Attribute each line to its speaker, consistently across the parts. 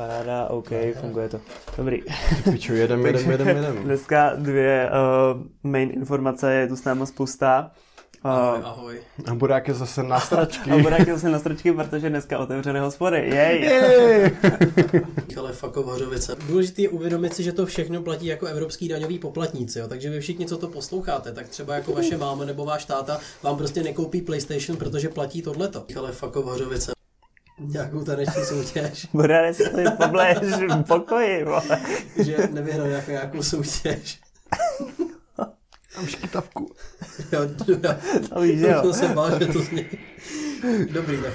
Speaker 1: Paráda, OK, funguje to. Dobrý.
Speaker 2: Piču, jedem, jedem, jedem, jedem.
Speaker 1: Dneska dvě uh, main informace, je tu s námi spousta. Uh,
Speaker 3: Ahoj, ahoj.
Speaker 2: A Burák je zase na stračky.
Speaker 1: a bude jak zase na stročky, protože dneska otevřené hospody. Jej!
Speaker 2: Jej.
Speaker 3: Ale Fako Hořovice. Důležité je uvědomit si, že to všechno platí jako evropský daňový poplatníci, jo? takže vy všichni, co to posloucháte, tak třeba jako vaše máma nebo váš táta vám prostě nekoupí PlayStation, protože platí tohleto. Ale Fako Hořovice. Nějakou taneční soutěž,
Speaker 1: Bude si tady pobléž v pokoji, vole.
Speaker 3: že nevyhrál jako nějakou soutěž.
Speaker 2: Mám škytavku.
Speaker 3: Jo, jo.
Speaker 1: To víš, jo.
Speaker 3: To jsem bál, že to zní. Dobrý, tak.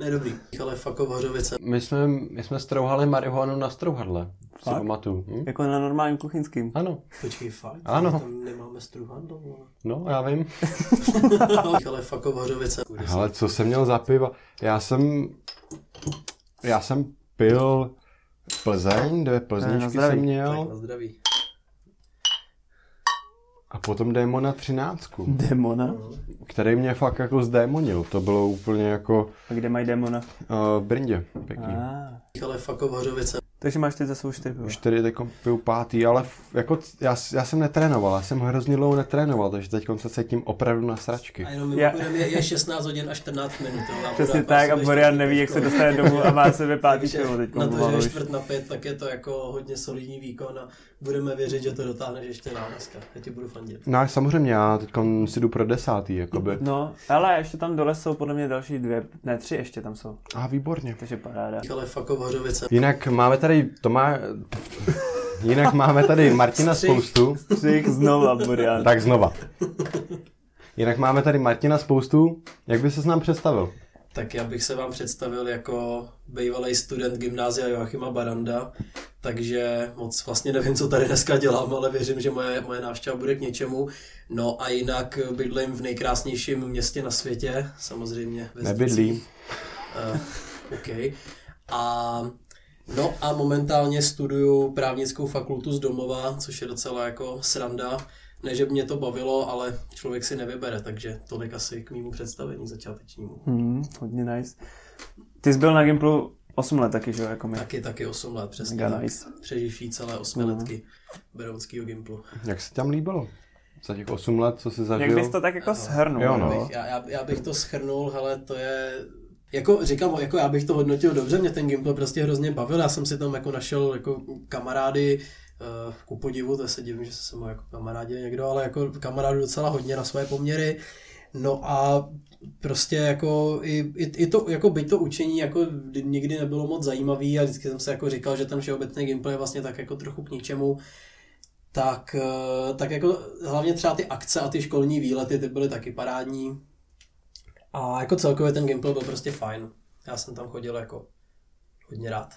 Speaker 3: Ne, dobrý. Ale Fako Hořovice.
Speaker 2: My jsme, my jsme strouhali marihuanu na strouhadle. Si
Speaker 1: Fakt?
Speaker 2: pamatuju. Hm?
Speaker 1: Jako na normálním kuchyňským.
Speaker 2: Ano,
Speaker 3: Počkej, fakt?
Speaker 2: Ano.
Speaker 3: Tam nemáme struhandlo, vole.
Speaker 2: no já vím.
Speaker 3: Ale Fako Hořovice.
Speaker 2: Ale co jsem měl za piva? Já jsem, já jsem pil Plzeň, dvě
Speaker 1: zdraví.
Speaker 2: jsem měl
Speaker 3: Tak na zdraví.
Speaker 2: A potom Démona třináctku,
Speaker 1: Demona?
Speaker 2: který mě fakt jako zdémonil. To bylo úplně jako
Speaker 1: A kde mají demona?
Speaker 2: uh, v Brindě, pěkný.
Speaker 1: Ah.
Speaker 3: Ale Hořovice.
Speaker 1: Takže máš ty za svou čtyři piva.
Speaker 2: Už tady teď piju pátý, ale f- jako já, já jsem netrénoval, já jsem hrozně dlouho netrénoval, takže teď se cítím opravdu na sračky.
Speaker 3: A jenom
Speaker 1: Já-
Speaker 3: mimochodem je, je 16 hodin a 14 minut. Jo. A
Speaker 1: Přesně tak a Borian neví, jak se dostane domů a má sebe pátý pivo teď.
Speaker 3: Na to, že je čtvrt na pět, tak je to jako hodně solidní výkon a budeme věřit, že to dotáhneš ještě dál dneska. Já ti budu fandit.
Speaker 2: No samozřejmě, já teď si jdu pro desátý, jakoby.
Speaker 1: No, ale ještě tam dole jsou podle mě další dvě, ne tři ještě tam jsou.
Speaker 2: A výborně.
Speaker 1: Takže paráda.
Speaker 3: Ale Fako Hořovice.
Speaker 2: Jinak máme tady, to má, jinak máme tady Martina
Speaker 3: Střih.
Speaker 2: Spoustu.
Speaker 1: Třich znova, Borian.
Speaker 2: Tak znova. Jinak máme tady Martina Spoustu. Jak by se s nám představil?
Speaker 3: Tak já bych se vám představil jako bývalý student gymnázia Joachima Baranda, takže moc vlastně nevím, co tady dneska dělám, ale věřím, že moje, moje návštěva bude k něčemu. No a jinak bydlím v nejkrásnějším městě na světě, samozřejmě ve
Speaker 2: Nebydlí.
Speaker 3: Zdicích. Uh, OK. A No a momentálně studuju právnickou fakultu z domova, což je docela jako sranda. Ne, že by mě to bavilo, ale člověk si nevybere, takže tolik asi k mému představení začátečnímu.
Speaker 1: Hmm, hodně nice. Ty jsi byl na Gimplu 8 let taky, že jo, jako my.
Speaker 3: Taky, taky 8 let, přesně
Speaker 1: Mega
Speaker 3: tak.
Speaker 1: nice.
Speaker 3: Přeživší celé osmiletky Berounského Gimplu.
Speaker 2: Jak se tam líbilo? Za těch 8 let, co jsi
Speaker 1: Jak
Speaker 2: zažil?
Speaker 1: bys to tak jako shrnul?
Speaker 2: Jo, no.
Speaker 1: no?
Speaker 3: Já, já, já bych to schrnul, hele, to je... Jako říkám, jako já bych to hodnotil dobře, mě ten Gimpl prostě hrozně bavil, já jsem si tam jako našel jako kamarády, uh, ku podivu, to se divím, že se mnou jako kamarádi někdo, ale jako kamarádů docela hodně na své poměry. No a prostě jako i, i, i to, jako byť to učení jako nikdy nebylo moc zajímavý a vždycky jsem se jako říkal, že ten všeobecný gameplay je vlastně tak jako trochu k ničemu, tak, eh, tak jako hlavně třeba ty akce a ty školní výlety, ty byly taky parádní. A jako celkově ten gameplay byl prostě fajn. Já jsem tam chodil jako hodně rád.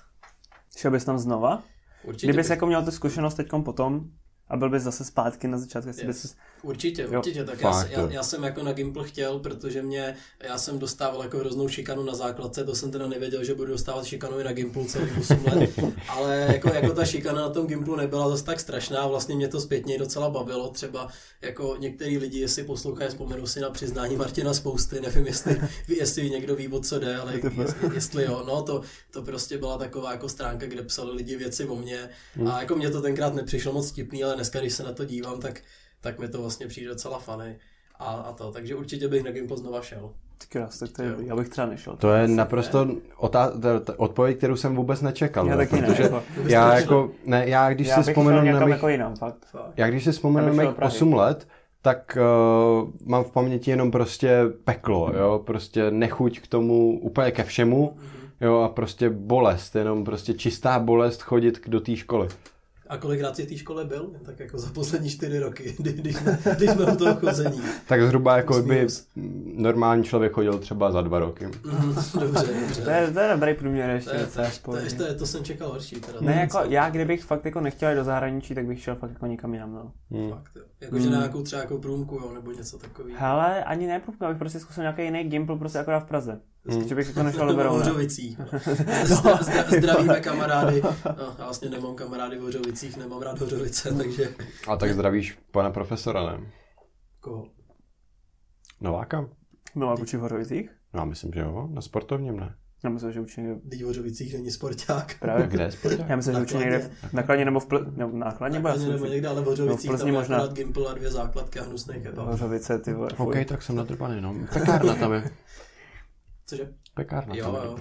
Speaker 1: Šel bys tam znova?
Speaker 3: Určitě,
Speaker 1: Kdybys
Speaker 3: bych,
Speaker 1: jako měl tu zkušenost teď potom a byl bys zase zpátky na začátku,
Speaker 3: Yes.
Speaker 1: bys...
Speaker 3: určitě,
Speaker 1: Jo.
Speaker 3: určitě. Tak já,
Speaker 2: Fakt,
Speaker 3: já,
Speaker 2: jo.
Speaker 3: já, jsem jako na Gimple chtěl, protože mě, já jsem dostával jako hroznou šikanu na základce, to jsem teda nevěděl, že budu dostávat šikanu i na Gimplu celý 8 let, ale jako, jako ta šikana na tom Gimplu nebyla zase tak strašná, vlastně mě to zpětně docela bavilo, třeba jako některý lidi, jestli poslouchají, vzpomenu si na přiznání Martina Spousty, nevím, jestli, jestli někdo ví, o co jde, ale jestli, jestli jo, no to, to prostě byla taková jako stránka, kde psali lidi věci o mně a jako mě to tenkrát nepřišlo moc vtipný, ale dneska, když se na to dívám, tak, tak mi to vlastně přijde docela funny a, a to, takže určitě bych na Gimple znova šel.
Speaker 1: Ty krás, tak to je, já bych třeba nešel.
Speaker 2: To je naprosto otá- t- t- odpověď, kterou jsem vůbec nečekal.
Speaker 1: Já taky ne,
Speaker 2: protože
Speaker 1: jako-
Speaker 2: já jako, ne, já když
Speaker 1: já
Speaker 2: si vzpomenu na mých,
Speaker 1: jako jinam, fakt.
Speaker 2: Já když si vzpomenu na
Speaker 1: bych šel
Speaker 2: mých
Speaker 1: do Prahy.
Speaker 2: 8 let, tak uh, mám v paměti jenom prostě peklo, jo, prostě nechuť k tomu úplně ke všemu, jo, a prostě bolest, jenom prostě čistá bolest chodit k- do té školy.
Speaker 3: A kolikrát jsi v té škole byl? Tak jako za poslední čtyři roky, kdy, když, jsme, když jsme u toho chození.
Speaker 2: Tak zhruba jako by normální člověk chodil třeba za dva roky.
Speaker 3: Mhm, Dobře, dobře.
Speaker 1: To je, to je dobrý průměr ještě.
Speaker 3: to, je, to, je, to, je, to, jsem čekal horší. Teda.
Speaker 1: Ne, jako já, kdybych fakt jako nechtěl jít do zahraničí, tak bych šel fakt jako někam jinam, no.
Speaker 2: Hmm.
Speaker 3: Fakt, jo. Jakože na nějakou třeba jako průmku, jo, nebo něco takového.
Speaker 1: Hele, ani ne, protože abych prostě zkusil nějaký jiný gimpl, prostě akorát v Praze. Hmm. Že bych jako nešel do Berouna.
Speaker 3: Hořovicích. Zdra, zdra, zdravíme kamarády. No, já vlastně nemám kamarády v Hořovicích, nemám rád Hořovice, takže
Speaker 2: A tak zdravíš pana profesora, ne?
Speaker 3: koho?
Speaker 2: Nováka?
Speaker 1: Byla kuči v Horovicích?
Speaker 2: No, já myslím, že jo, na sportovním ne.
Speaker 1: Já myslím, že učí někde...
Speaker 3: Teď v Hořovicích není sporták.
Speaker 1: Právě.
Speaker 2: Kde je sporták?
Speaker 1: Já myslím, že učí někde v nakladně nebo v pl... nebo nákladně,
Speaker 3: Nakladně nebo někde, ale v
Speaker 1: No, v
Speaker 3: Hořovicích
Speaker 1: Plzni
Speaker 3: tam je
Speaker 1: možná.
Speaker 3: akorát Gimpl a dvě základky a hnusný kebab.
Speaker 1: Hořovice, ty vole.
Speaker 2: OK, tak jsem nadrbaný, no. Pekárna tam je.
Speaker 3: Cože?
Speaker 2: Pekárna
Speaker 3: Jo, jo.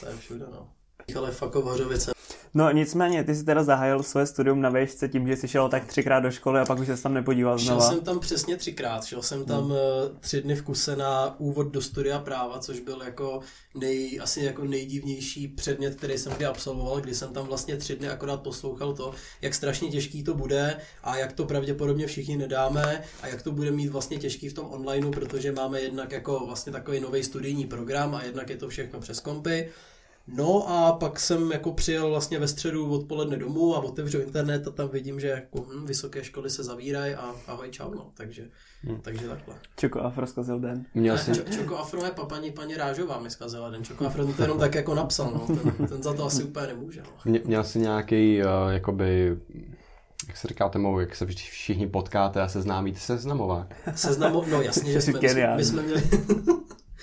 Speaker 3: To je všude, no. Ale fakt v Hořovice.
Speaker 1: No nicméně, ty jsi teda zahájil své studium na výšce tím, že jsi šel tak třikrát do školy a pak už se tam nepodíval
Speaker 3: Šel
Speaker 1: znova.
Speaker 3: jsem tam přesně třikrát. Šel jsem tam hmm. tři dny v kuse na úvod do studia práva, což byl jako nej, asi jako nejdivnější předmět, který jsem kdy absolvoval, kdy jsem tam vlastně tři dny akorát poslouchal to, jak strašně těžký to bude a jak to pravděpodobně všichni nedáme a jak to bude mít vlastně těžký v tom onlineu, protože máme jednak jako vlastně takový nový studijní program a jednak je to všechno přes kompy. No a pak jsem jako přijel vlastně ve středu odpoledne domů a otevřel internet a tam vidím, že jako hm, vysoké školy se zavírají a ahoj čau, no. Takže, hmm. takže takhle.
Speaker 1: Čoko Afro zkazil den.
Speaker 2: Měl
Speaker 3: Ne,
Speaker 2: jsi...
Speaker 3: Č- Čoko Afro je pa, paní, paní Rážová mi zkazila den. Čoko Afro to jenom tak jako napsal, no. Ten, ten za to asi úplně nemůže, no.
Speaker 2: Mě, měl jsi nějaký, uh, jakoby, jak se říká tomu, jak se všichni potkáte a seznámíte se seznamovák.
Speaker 3: Seznamo, no jasně, že jsme, my, jsme,
Speaker 1: geniální.
Speaker 3: my jsme měli...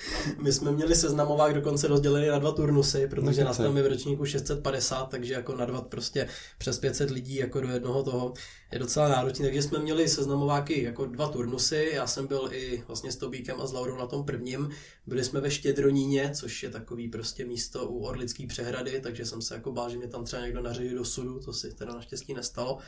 Speaker 3: My jsme měli seznamovák dokonce rozdělený na dva turnusy, protože
Speaker 2: No,
Speaker 3: nás tam je v ročníku 650, takže jako nadvat prostě přes 500 lidí jako do jednoho toho je docela náročný. Takže jsme měli seznamováky jako dva turnusy, já jsem byl i vlastně s Tobíkem a s Laurou na tom prvním. Byli jsme ve Štědroníně, což je takový prostě místo u Orlické přehrady, takže jsem se jako bál, že mě tam třeba někdo nařadí do sudu, to si teda naštěstí nestalo.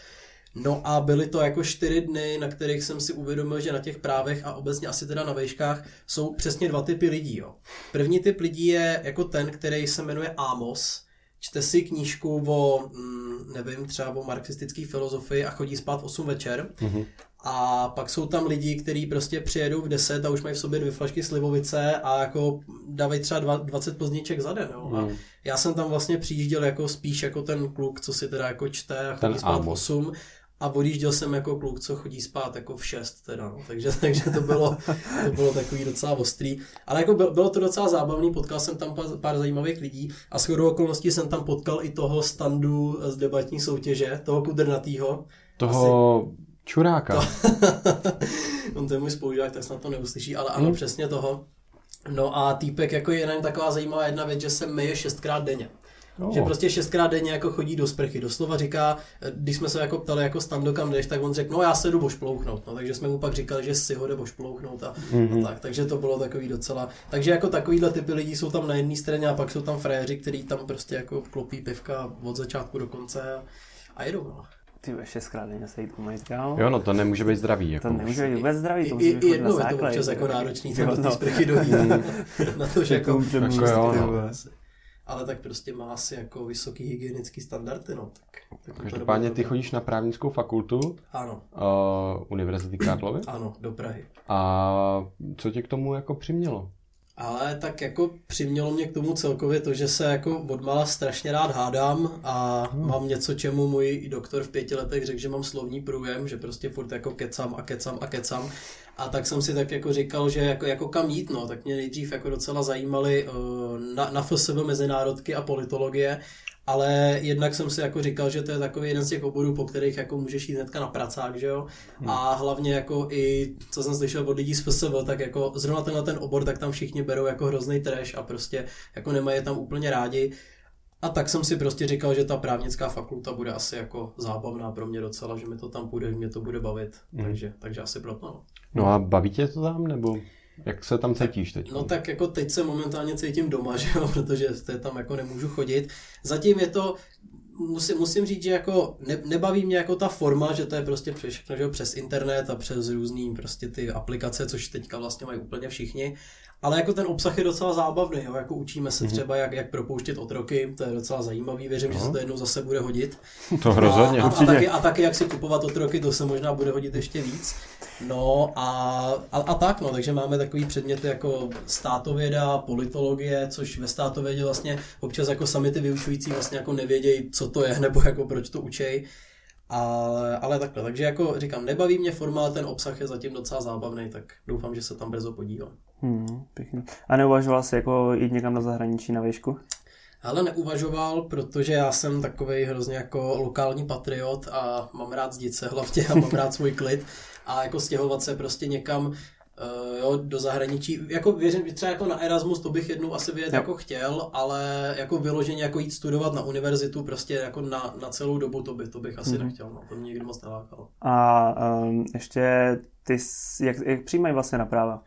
Speaker 3: No a byly to jako čtyři dny, na kterých jsem si uvědomil, že na těch právech a obecně asi teda na vejškách jsou přesně dva typy lidí. Jo. První typ lidí je jako ten, který se jmenuje Amos, čte si knížku o, mm, nevím, třeba o marxistické filozofii a chodí spát v 8 večer.
Speaker 2: Mhm.
Speaker 3: A pak jsou tam lidi, kteří prostě přijedou v 10 a už mají v sobě dvě flašky slivovice a jako dávají třeba dva- 20 pozdniček za den. Jo. A
Speaker 2: Mhm.
Speaker 3: já jsem tam vlastně přijížděl jako spíš jako ten kluk, co si teda jako čte a
Speaker 2: Ten
Speaker 3: chodí spát v
Speaker 2: Amos.
Speaker 3: 8 a odjížděl jsem jako kluk, co chodí spát jako v 6 teda, no. takže, takže to bylo, to bylo takový docela ostrý. Ale jako bylo, bylo to docela zábavný, potkal jsem tam pár, pár zajímavých lidí a s chodou okolností jsem tam potkal i toho standu z debatní soutěže, toho kudrnatýho.
Speaker 2: Toho čuráka.
Speaker 3: On to je můj spolužák, tak snad to neuslyší, ale ano,
Speaker 2: Hmm.
Speaker 3: přesně toho. No a týpek jako je něm taková zajímavá jedna věc, že se myje šestkrát denně.
Speaker 2: Oh.
Speaker 3: Že prostě šestkrát denně jako chodí do sprchy. Doslova říká, když jsme se jako ptali jako stando kam jdeš, tak on řekl, no já se jdu vošplouchnout. No, takže jsme mu pak říkali, že si ho jde vošplouchnout a,
Speaker 2: Mhm.
Speaker 3: a tak. Takže to bylo takový docela. Takže jako takovýhle typy lidí jsou tam na jedné straně a pak jsou tam frajeři, kteří tam prostě jako klopí pivka od začátku do konce a, a jedou. No.
Speaker 1: Ty ve šestkrát denně se jít umýt, kámo.
Speaker 2: Jo, no to nemůže být zdravý. Jako.
Speaker 1: To nemůže být vůbec zdravý, to musí
Speaker 3: i,
Speaker 1: být
Speaker 3: jednou je to občas jako náročný
Speaker 1: Jo,
Speaker 3: tam do té
Speaker 1: no.
Speaker 3: sprchy dojít. na to, že jako,
Speaker 2: Jako
Speaker 1: být,
Speaker 2: jo, no.
Speaker 3: Ale tak prostě má asi jako vysoký hygienický standardy, no. Tak, tak
Speaker 2: Každopádně ty chodíš na právnickou fakultu
Speaker 3: Ano,
Speaker 2: uh, Univerzity Karlovy
Speaker 3: ano, do Prahy.
Speaker 2: a co tě k tomu jako přimělo?
Speaker 3: Ale tak jako přimělo mě k tomu celkově to, že se jako odmala strašně rád hádám a hmm. mám něco, čemu můj doktor v pěti letech řekl, že mám slovní průjem, že prostě furt jako kecam a kecam a kecam. A tak jsem si tak jako říkal, že jako, jako kam jít, no, tak mě nejdřív jako docela zajímaly uh, na, na FSV mezinárodky a politologie, ale jednak jsem si jako říkal, že to je takový jeden z těch oborů, po kterých jako můžeš jít hnedka na pracák, že jo? Hmm. A hlavně jako i, co jsem slyšel od lidí z FSV, tak jako zrovna tenhle ten obor, tak tam všichni berou jako hrozný trash a prostě jako nemají je tam úplně rádi. A tak jsem si prostě říkal, že ta právnická fakulta bude asi jako zábavná pro mě docela, že mi to tam půjde, že mě to bude bavit.
Speaker 2: Mhm.
Speaker 3: Takže, takže asi proto. No.
Speaker 2: No a baví tě to tam, nebo jak se tam cítíš teď?
Speaker 3: No tak jako teď se momentálně cítím doma, že jo, protože tam jako nemůžu chodit. Zatím je to, musím, musím říct, že jako ne, nebaví mě jako ta forma, že to je prostě přes, všechno, že přes internet a přes různý prostě ty aplikace, což teďka vlastně mají úplně všichni. Ale jako ten obsah je docela zábavný, jo? jako učíme se třeba, jak, jak propouštět otroky, to je docela zajímavý, věřím, že se to jednou zase bude hodit.
Speaker 2: To rozhodně.
Speaker 3: A, a, a, taky, a taky, jak si kupovat otroky, to se možná bude hodit ještě víc. No a, a, a tak, no, takže máme takový předměty jako státověda, politologie, což ve státovědě vlastně občas jako sami ty vyučující vlastně jako nevědějí, co to je, nebo jako proč to učej. Ale, ale takhle, takže jako říkám, nebaví mě forma, ale ten obsah je zatím docela zábavný, tak doufám, že se tam brzo podívám.
Speaker 1: Hmm, pěkný. A neuvažoval jsi jako jít někam do zahraničí na výšku?
Speaker 3: Ale neuvažoval, protože já jsem takový hrozně jako lokální patriot a mám rád zdice hlavně a mám rád svůj klid a jako stěhovat se prostě někam Uh, jo, do zahraničí. Jako věřím, třeba jako na Erasmus to bych jednou asi vyjet jako chtěl, ale jako vyloženě jako jít studovat na univerzitu prostě jako na, na celou dobu to, by, to bych asi mm-hmm. nechtěl, no, to mě nikdy moc nelákalo.
Speaker 1: A um, ještě ty, jak, jak přijímají vlastně na práva?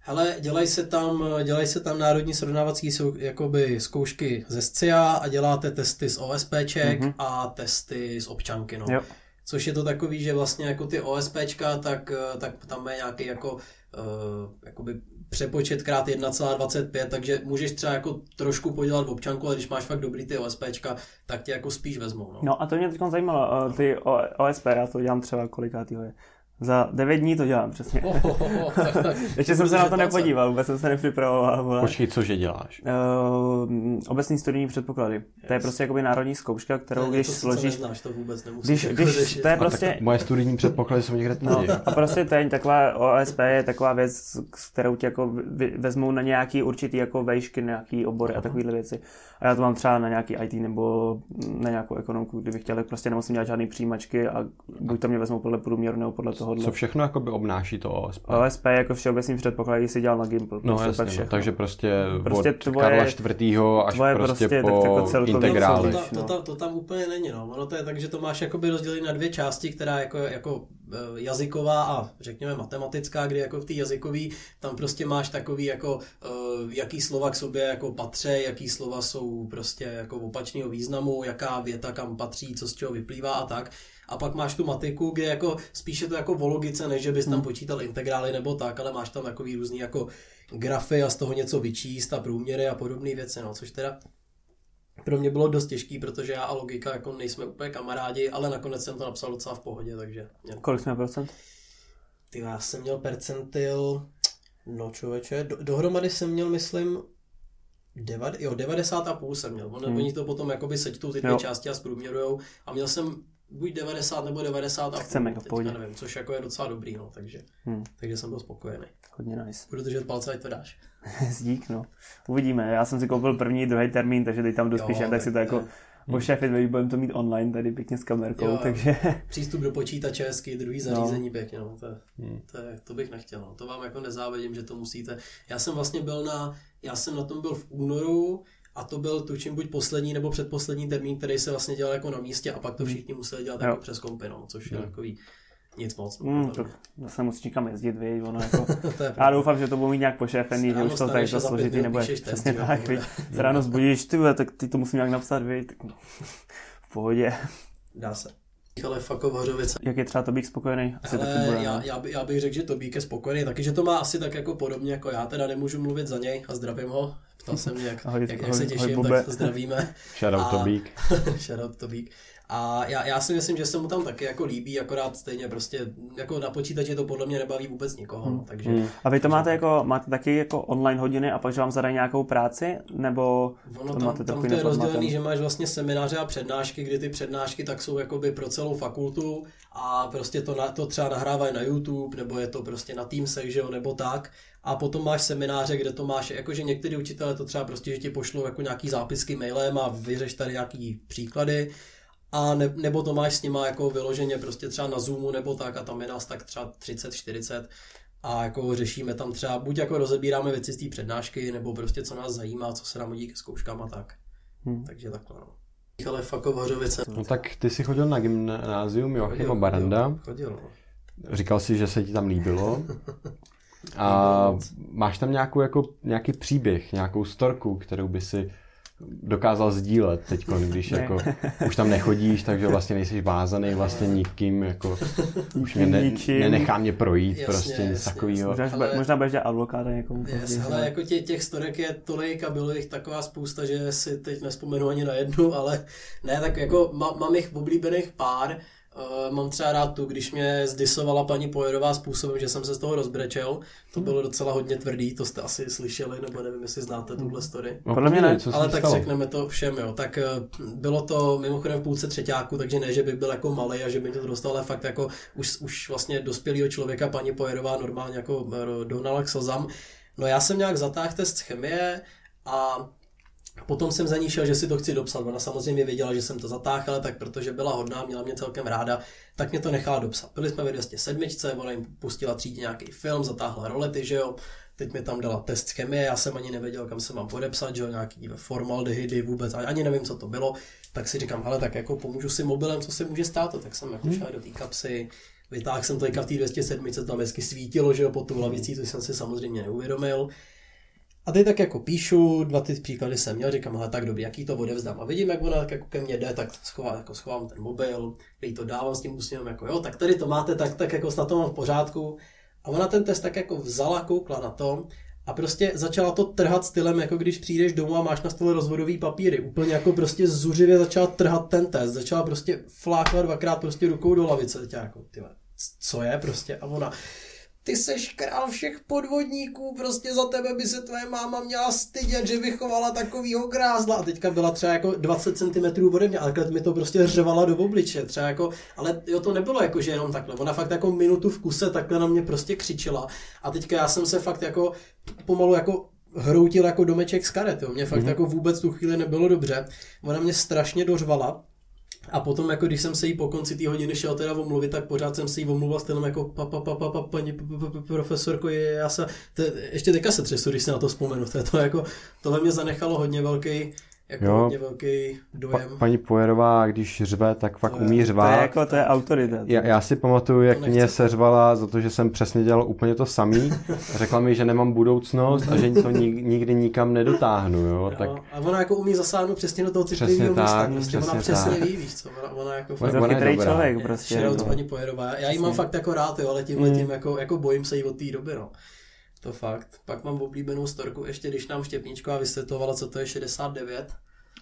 Speaker 3: Hele, dělají se tam, dělají se tam národní srovnávací sou, jakoby zkoušky ze SCIA a děláte testy z OSPček mm-hmm. a testy z občanky, no. Jo. Což je to takový, že vlastně jako ty OSPčka, tak, tak tam je nějaký jako uh, jakoby přepočet krát 1,25, takže můžeš třeba jako trošku podělat v občanku, ale když máš fakt dobrý ty OSPčka, tak tě jako spíš vezmou. No,
Speaker 1: no a to mě teď zajímalo, uh, ty OSP, já to dělám třeba kolikátýho je. Za devět dní to dělám, přesně. Oh, oh, oh, tak, tak, Ještě jsem se na to nepodíval, vůbec jsem se nepřipravoval.
Speaker 2: Ale... Počkej, cože děláš?
Speaker 1: Uh, obecní studijní předpoklady. Yes. To je prostě jakoby národní zkouška, kterou to když něco, složíš...
Speaker 3: Neznáš, to vůbec
Speaker 1: když, jako když, to je prostě...
Speaker 2: moje studijní předpoklady jsou někde no,
Speaker 1: A prostě ten taková OSP je taková věc, kterou tě jako vezmou na nějaký určitý jako vejšky, nějaký obory a takovéhle věci. A já to mám třeba na nějaký IT nebo na nějakou ekonomku, kdybych chtěl, tak prostě nemusím dělat žádný přijímačky a buď to mě vezmou podle průměru nebo podle toho
Speaker 2: tohohle. Co všechno jakoby obnáší to OSP?
Speaker 1: OSP jako všeobecný předpoklad, si dělal na Gimple.
Speaker 2: No
Speaker 1: prostě
Speaker 2: jasně, no, takže prostě, prostě od tvoje, Karla čtvrtýho až tvoje prostě, prostě po jako integrály.
Speaker 3: To, to, to, to, to, tam úplně není, no. Ono to je tak, že to máš jakoby rozdělené na dvě části, která jako, jako eh, jazyková a řekněme matematická, kdy jako v té jazykové tam prostě máš takový jako eh, jaký slova k sobě jako patře, jaký slova jsou prostě jako opačného významu, jaká věta kam patří, co z čeho vyplývá a tak a pak máš tu matiku, kde jako spíše to jako o logice, než že bys tam hmm. počítal integrály nebo tak, ale máš tam takový různý jako grafy a z toho něco vyčíst a průměry a podobné věci, no, což teda pro mě bylo dost těžký, protože já a logika jako nejsme úplně kamarádi, ale nakonec jsem to napsal docela v pohodě, takže...
Speaker 1: Kolik jsme procent?
Speaker 3: Ty, já jsem měl percentil, no člověče, do, dohromady jsem měl, myslím, Devad, jo, 90 a půl jsem měl. On, hmm. Oni to potom jakoby sečtou ty dvě části a zprůměrujou. A měl jsem buď 90 nebo 90 a
Speaker 1: Chceme, půl,
Speaker 3: teďka nevím, což jako je docela dobrý, no, takže, hmm. takže jsem byl spokojený.
Speaker 1: Hodně nice.
Speaker 3: Budu držet palce, ať to dáš.
Speaker 1: Zdík, no. Uvidíme, já jsem si koupil první, druhý termín, takže teď tam jdu spíš, tak, tak si to jako ošefit, hmm. budeme to mít online tady pěkně s kamerkou, jo, takže...
Speaker 3: Přístup do počítače hezky, druhý no. zařízení no. pěkně, no, to, hmm. to, to, bych nechtěl, no. to vám jako nezávidím, že to musíte. Já jsem vlastně byl na, já jsem na tom byl v únoru, a to byl tučím buď poslední nebo předposlední termín, který se vlastně dělal jako na místě a pak to hmm. všichni museli dělat jako přes kompy, no, což je hmm. takový nic moc.
Speaker 1: Mm, to zase musíš někam jezdit, víš, ono jako... já doufám, že to budu mít nějak pošéfený, že už to tady to složitý, nebo přesně tak, víš. Se ráno zbudíš, ty tak ty to musím nějak napsat, víš, v pohodě.
Speaker 3: Dá se. Ale fakt Hořovice.
Speaker 1: Jak je třeba Tobík spokojený?
Speaker 3: Asi Hele, taky bude, já, já, by, já, bych řekl, že Tobík je spokojený, taky že to má asi tak jako podobně jako já, teda nemůžu mluvit za něj a zdravím ho. Ptal jsem mě, jak, ahoj, jak, jak se těším, ahoj, tak zdravíme.
Speaker 2: Shoutout Tobík.
Speaker 3: Shoutout Tobík. A já, já si myslím, že se mu tam taky jako líbí, akorát stejně prostě jako na počítači to podle mě nebaví vůbec nikoho. Hmm. Takže, hmm.
Speaker 1: A vy to máte jako, máte taky jako online hodiny a pak, že vám zadají nějakou práci, nebo
Speaker 3: ono to máte tam to je rozdělený, že máš vlastně semináře a přednášky, kdy ty přednášky tak jsou jakoby pro celou fakultu a prostě to, na, to třeba nahrávají na YouTube, nebo je to prostě na Teamsech, že jo, nebo tak. A potom máš semináře, kde to máš, jakože některý učitelé to třeba prostě, že ti pošlou jako nějaký zápisky mailem a vyřeš tady nějaký příklady a ne, nebo to máš s nima jako vyloženě prostě třeba na Zoomu nebo tak a tam je nás tak třeba 30-40 a jako řešíme tam třeba, buď jako rozebíráme věci z té přednášky, nebo prostě co nás zajímá, co se nám hodí ke zkouškám a tak. Hmm. Takže takhle no. Ale Hořovice.
Speaker 2: No tak ty jsi chodil na gymnázium Joachima Baranda.
Speaker 3: Chodil, no.
Speaker 2: Říkal jsi, že se ti tam líbilo. A máš tam nějakou, jako, nějaký příběh, nějakou storku, kterou by si dokázal sdílet teď, když jako už tam nechodíš, takže vlastně nejsi vázaný vlastně nikým, jako už mě ne, nenechá mě projít, jasně, prostě nic takového.
Speaker 1: Možná, ale, možná budeš dělat advokáta někomu.
Speaker 3: Yes, ale jako tě, těch storek je tolik a bylo jich taková spousta, že si teď nespomenu ani na jednu, ale ne, tak jako má, mám jich oblíbených pár, Uh, mám třeba rád tu, když mě zdisovala paní Pojerová způsobem, že jsem se z toho rozbrečel. To hmm. bylo docela hodně tvrdý, to jste asi slyšeli, nebo nevím, jestli znáte tuhle hmm. story.
Speaker 1: No, podle mě ne,
Speaker 3: Ale tak stalo? řekneme to všem, jo. Tak uh, bylo to mimochodem v půlce třetíku, takže ne, že bych byl jako malý a že by to dostal, ale fakt jako už, už vlastně dospělého člověka paní Pojerová normálně jako dohnala k slzám. No já jsem nějak zatáhl test chemie a Potom jsem za ní šel, že si to chci dopsat. Ona samozřejmě věděla, že jsem to zatáhl, ale tak protože byla hodná, měla mě celkem ráda, tak mě to nechala dopsat. Byli jsme ve 207, ona jim pustila třídě nějaký film, zatáhla rolety, že jo. Teď mi tam dala test chemie, já jsem ani nevěděl, kam se mám podepsat, že jo, nějaký formaldehydy vůbec, ani nevím, co to bylo. Tak si říkám, ale tak jako pomůžu si mobilem, co se může stát, tak jsem jako hmm. šel do té kapsy, vytáhl jsem to v té 207, tam hezky svítilo, že jo, pod tou lavicí, to jsem si samozřejmě neuvědomil. A teď tak jako píšu, dva ty příklady jsem měl, říkám, ale tak dobrý, jaký to odevzdám. A vidím, jak ona tak jako ke mně jde, tak schovám, jako schovám ten mobil, jí to dávám s tím úsměvem, jako jo, tak tady to máte, tak, tak jako snad to mám v pořádku. A ona ten test tak jako vzala, koukla na to a prostě začala to trhat stylem, jako když přijdeš domů a máš na stole rozvodový papíry. Úplně jako prostě zuřivě začala trhat ten test, začala prostě flákla dvakrát prostě rukou do lavice. Teď jako, tyhle, co je prostě? A ona, ty seš král všech podvodníků, prostě za tebe by se tvoje máma měla stydět, že vychovala takovýho grázla. A teďka byla třeba jako 20 cm ode mě, ale mi to prostě řevala do obliče. Třeba jako, ale jo, to nebylo jako, že jenom takhle. Ona fakt jako minutu v kuse takhle na mě prostě křičela. A teďka já jsem se fakt jako pomalu jako hroutil jako domeček z karet. Jo. Mě fakt mm-hmm. jako vůbec tu chvíli nebylo dobře. Ona mě strašně dořvala a potom, jako když jsem se jí po konci té hodiny šel teda omluvit, tak pořád jsem se jí omluval stylem jako pa, pa, pa, pa, pa, paní profesorko, je, já se, to, ještě teďka se třesu, když se na to vzpomenu, to, je to jako, tohle mě zanechalo hodně velký, jako jo. hodně velký dojem. Pa,
Speaker 2: paní Pojerová, když řve, tak fakt to umí řvát.
Speaker 1: To je jako, to je autorita.
Speaker 2: Já, já si pamatuju, jak mě se řvala za to, že jsem přesně dělal úplně to samý. Řekla mi, že nemám budoucnost a že to nikdy nikam nedotáhnu. Jo?
Speaker 3: Jo, tak... A ona jako umí zasáhnout přesně do toho citlivého místa. Prostě přesně ona přesně tak. ví, víš co. Ona, ona jako
Speaker 1: fakt... Ona chytrý člověk prostě.
Speaker 3: Shoutout paní Pojerová. Já ji mám fakt jako rád, jo, ale tímhle mm. tím jako, jako bojím se jí od té doby. No. To fakt. Pak mám oblíbenou storku, ještě když nám Štěpničková vysvětlovala, co to je 69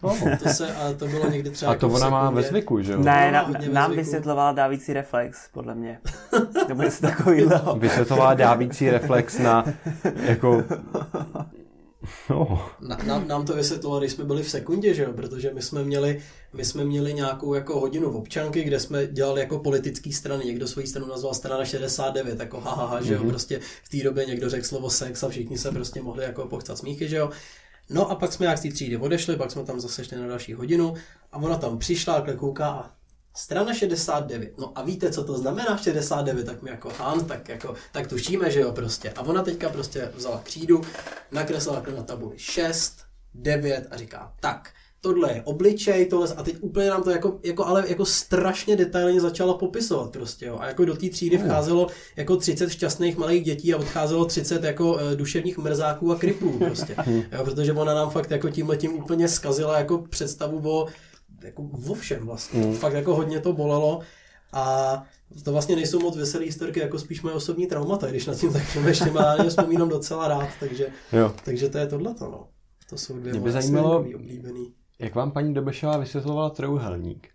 Speaker 3: Oh. To se, ale to bylo někdy třeba
Speaker 2: A to jako ona má ve zvyku, že jo?
Speaker 1: Ne, na, nám vysvětlovala dávící reflex, podle mě. To bude takovýhle.
Speaker 2: Vysvětlovala dávící reflex na, jako,
Speaker 3: No. Na, nám, nám to vysvětlovalo, když jsme byli v sekundě, že jo? protože my jsme měli, my jsme měli nějakou jako hodinu v občanky, kde jsme dělali jako politický strany. Někdo svoji stranu nazval strana 69, jako hahaha, ha, ha, že jo, mm-hmm. prostě v té době někdo řekl slovo sex a všichni se prostě mohli jako pochcat smíchy, že jo. No a pak jsme jak z té třídy odešli, pak jsme tam zase šli na další hodinu a ona tam přišla a kouká a strana 69. No a víte, co to znamená 69? Tak mi jako Han, tak jako, tak tušíme, že jo prostě. A ona teďka prostě vzala křídu, nakreslila na tabuli 6, 9 a říká, tak, tohle je obličej, tohle, a teď úplně nám to jako, jako ale jako strašně detailně začala popisovat prostě, jo. A jako do té třídy vcházelo jako 30 šťastných malých dětí a odcházelo 30 jako uh, duševních mrzáků a kripů prostě, jo, protože ona nám fakt jako tímhle tím úplně skazila jako představu o, jako o všem vlastně. Mm. Fakt jako hodně to bolelo a to vlastně nejsou moc veselé historky, jako spíš moje osobní traumata, když na tím tak ještě má, vzpomínám docela rád, takže, jo. takže to je tohleto, no. To jsou dvě
Speaker 2: Mě by zajímalo, oblíbený. Jak vám paní Dobešová vysvětlovala trouhelník?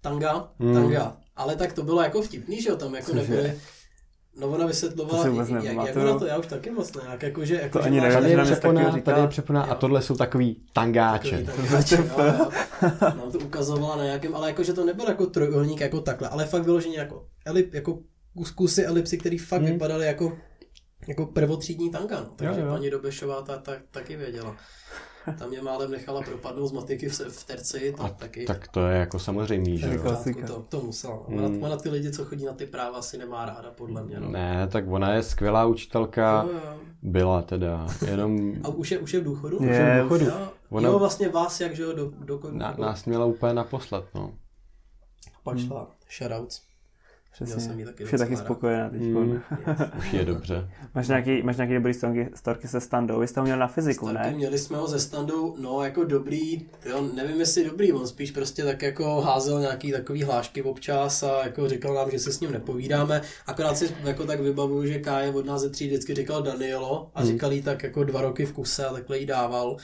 Speaker 3: Tanga, hmm. tanga. Ale tak to bylo jako vtipný, že jo, tam jako nebyly... No ona vysvětlovala, jak, jak ona to, já už taky moc nějak, jakože... Jako,
Speaker 2: to ani nevím, tady je přeponá, tady je přeponá a tohle jsou takový tangáče.
Speaker 3: Takový tangáče jo, nám to ukazovala na nějakém, ale jakože to nebyl jako trojuhelník jako takhle, ale fakt vyloženě jako, elip, jako kusy elipsy, které fakt hmm. vypadaly jako jako prvotřídní tanga, no. takže jo, jo. paní Dobešová ta, ta, taky věděla. Tam mě málem nechala propadnout z matiky v, v terci, to
Speaker 2: a
Speaker 3: taky.
Speaker 2: Tak to je jako samozřejmě, že
Speaker 3: jo. To, to musela. Hmm. Ona, ona, ty lidi, co chodí na ty práva, si nemá ráda, podle mě. No.
Speaker 2: Ne, tak ona je skvělá učitelka. Jo, jo. Byla teda, jenom...
Speaker 3: A už je, už je v důchodu?
Speaker 2: Je, už je v důchodu.
Speaker 3: Jo, ona... jo, vlastně vás, jak, že jo, do, do, do,
Speaker 2: na, Nás měla úplně naposled, no.
Speaker 3: Pak šla, hmm. shoutouts.
Speaker 1: Přesně. jsem jí taky je taky spokojená teď. Mm,
Speaker 2: už je dobře.
Speaker 1: máš, nějaký, máš nějaký dobrý storky, storky se standou? Vy jste ho měl na fyziku,
Speaker 3: Storky,
Speaker 1: ne?
Speaker 3: Měli jsme ho ze standou, no jako dobrý, jo, nevím jestli dobrý, on spíš prostě tak jako házel nějaký takový hlášky občas a jako říkal nám, že se s ním nepovídáme. Akorát si jako tak vybavuju, že Káje od nás ze tří vždycky říkal Danielo a mm. říkal jí tak jako dva roky v kuse a takhle jí dával.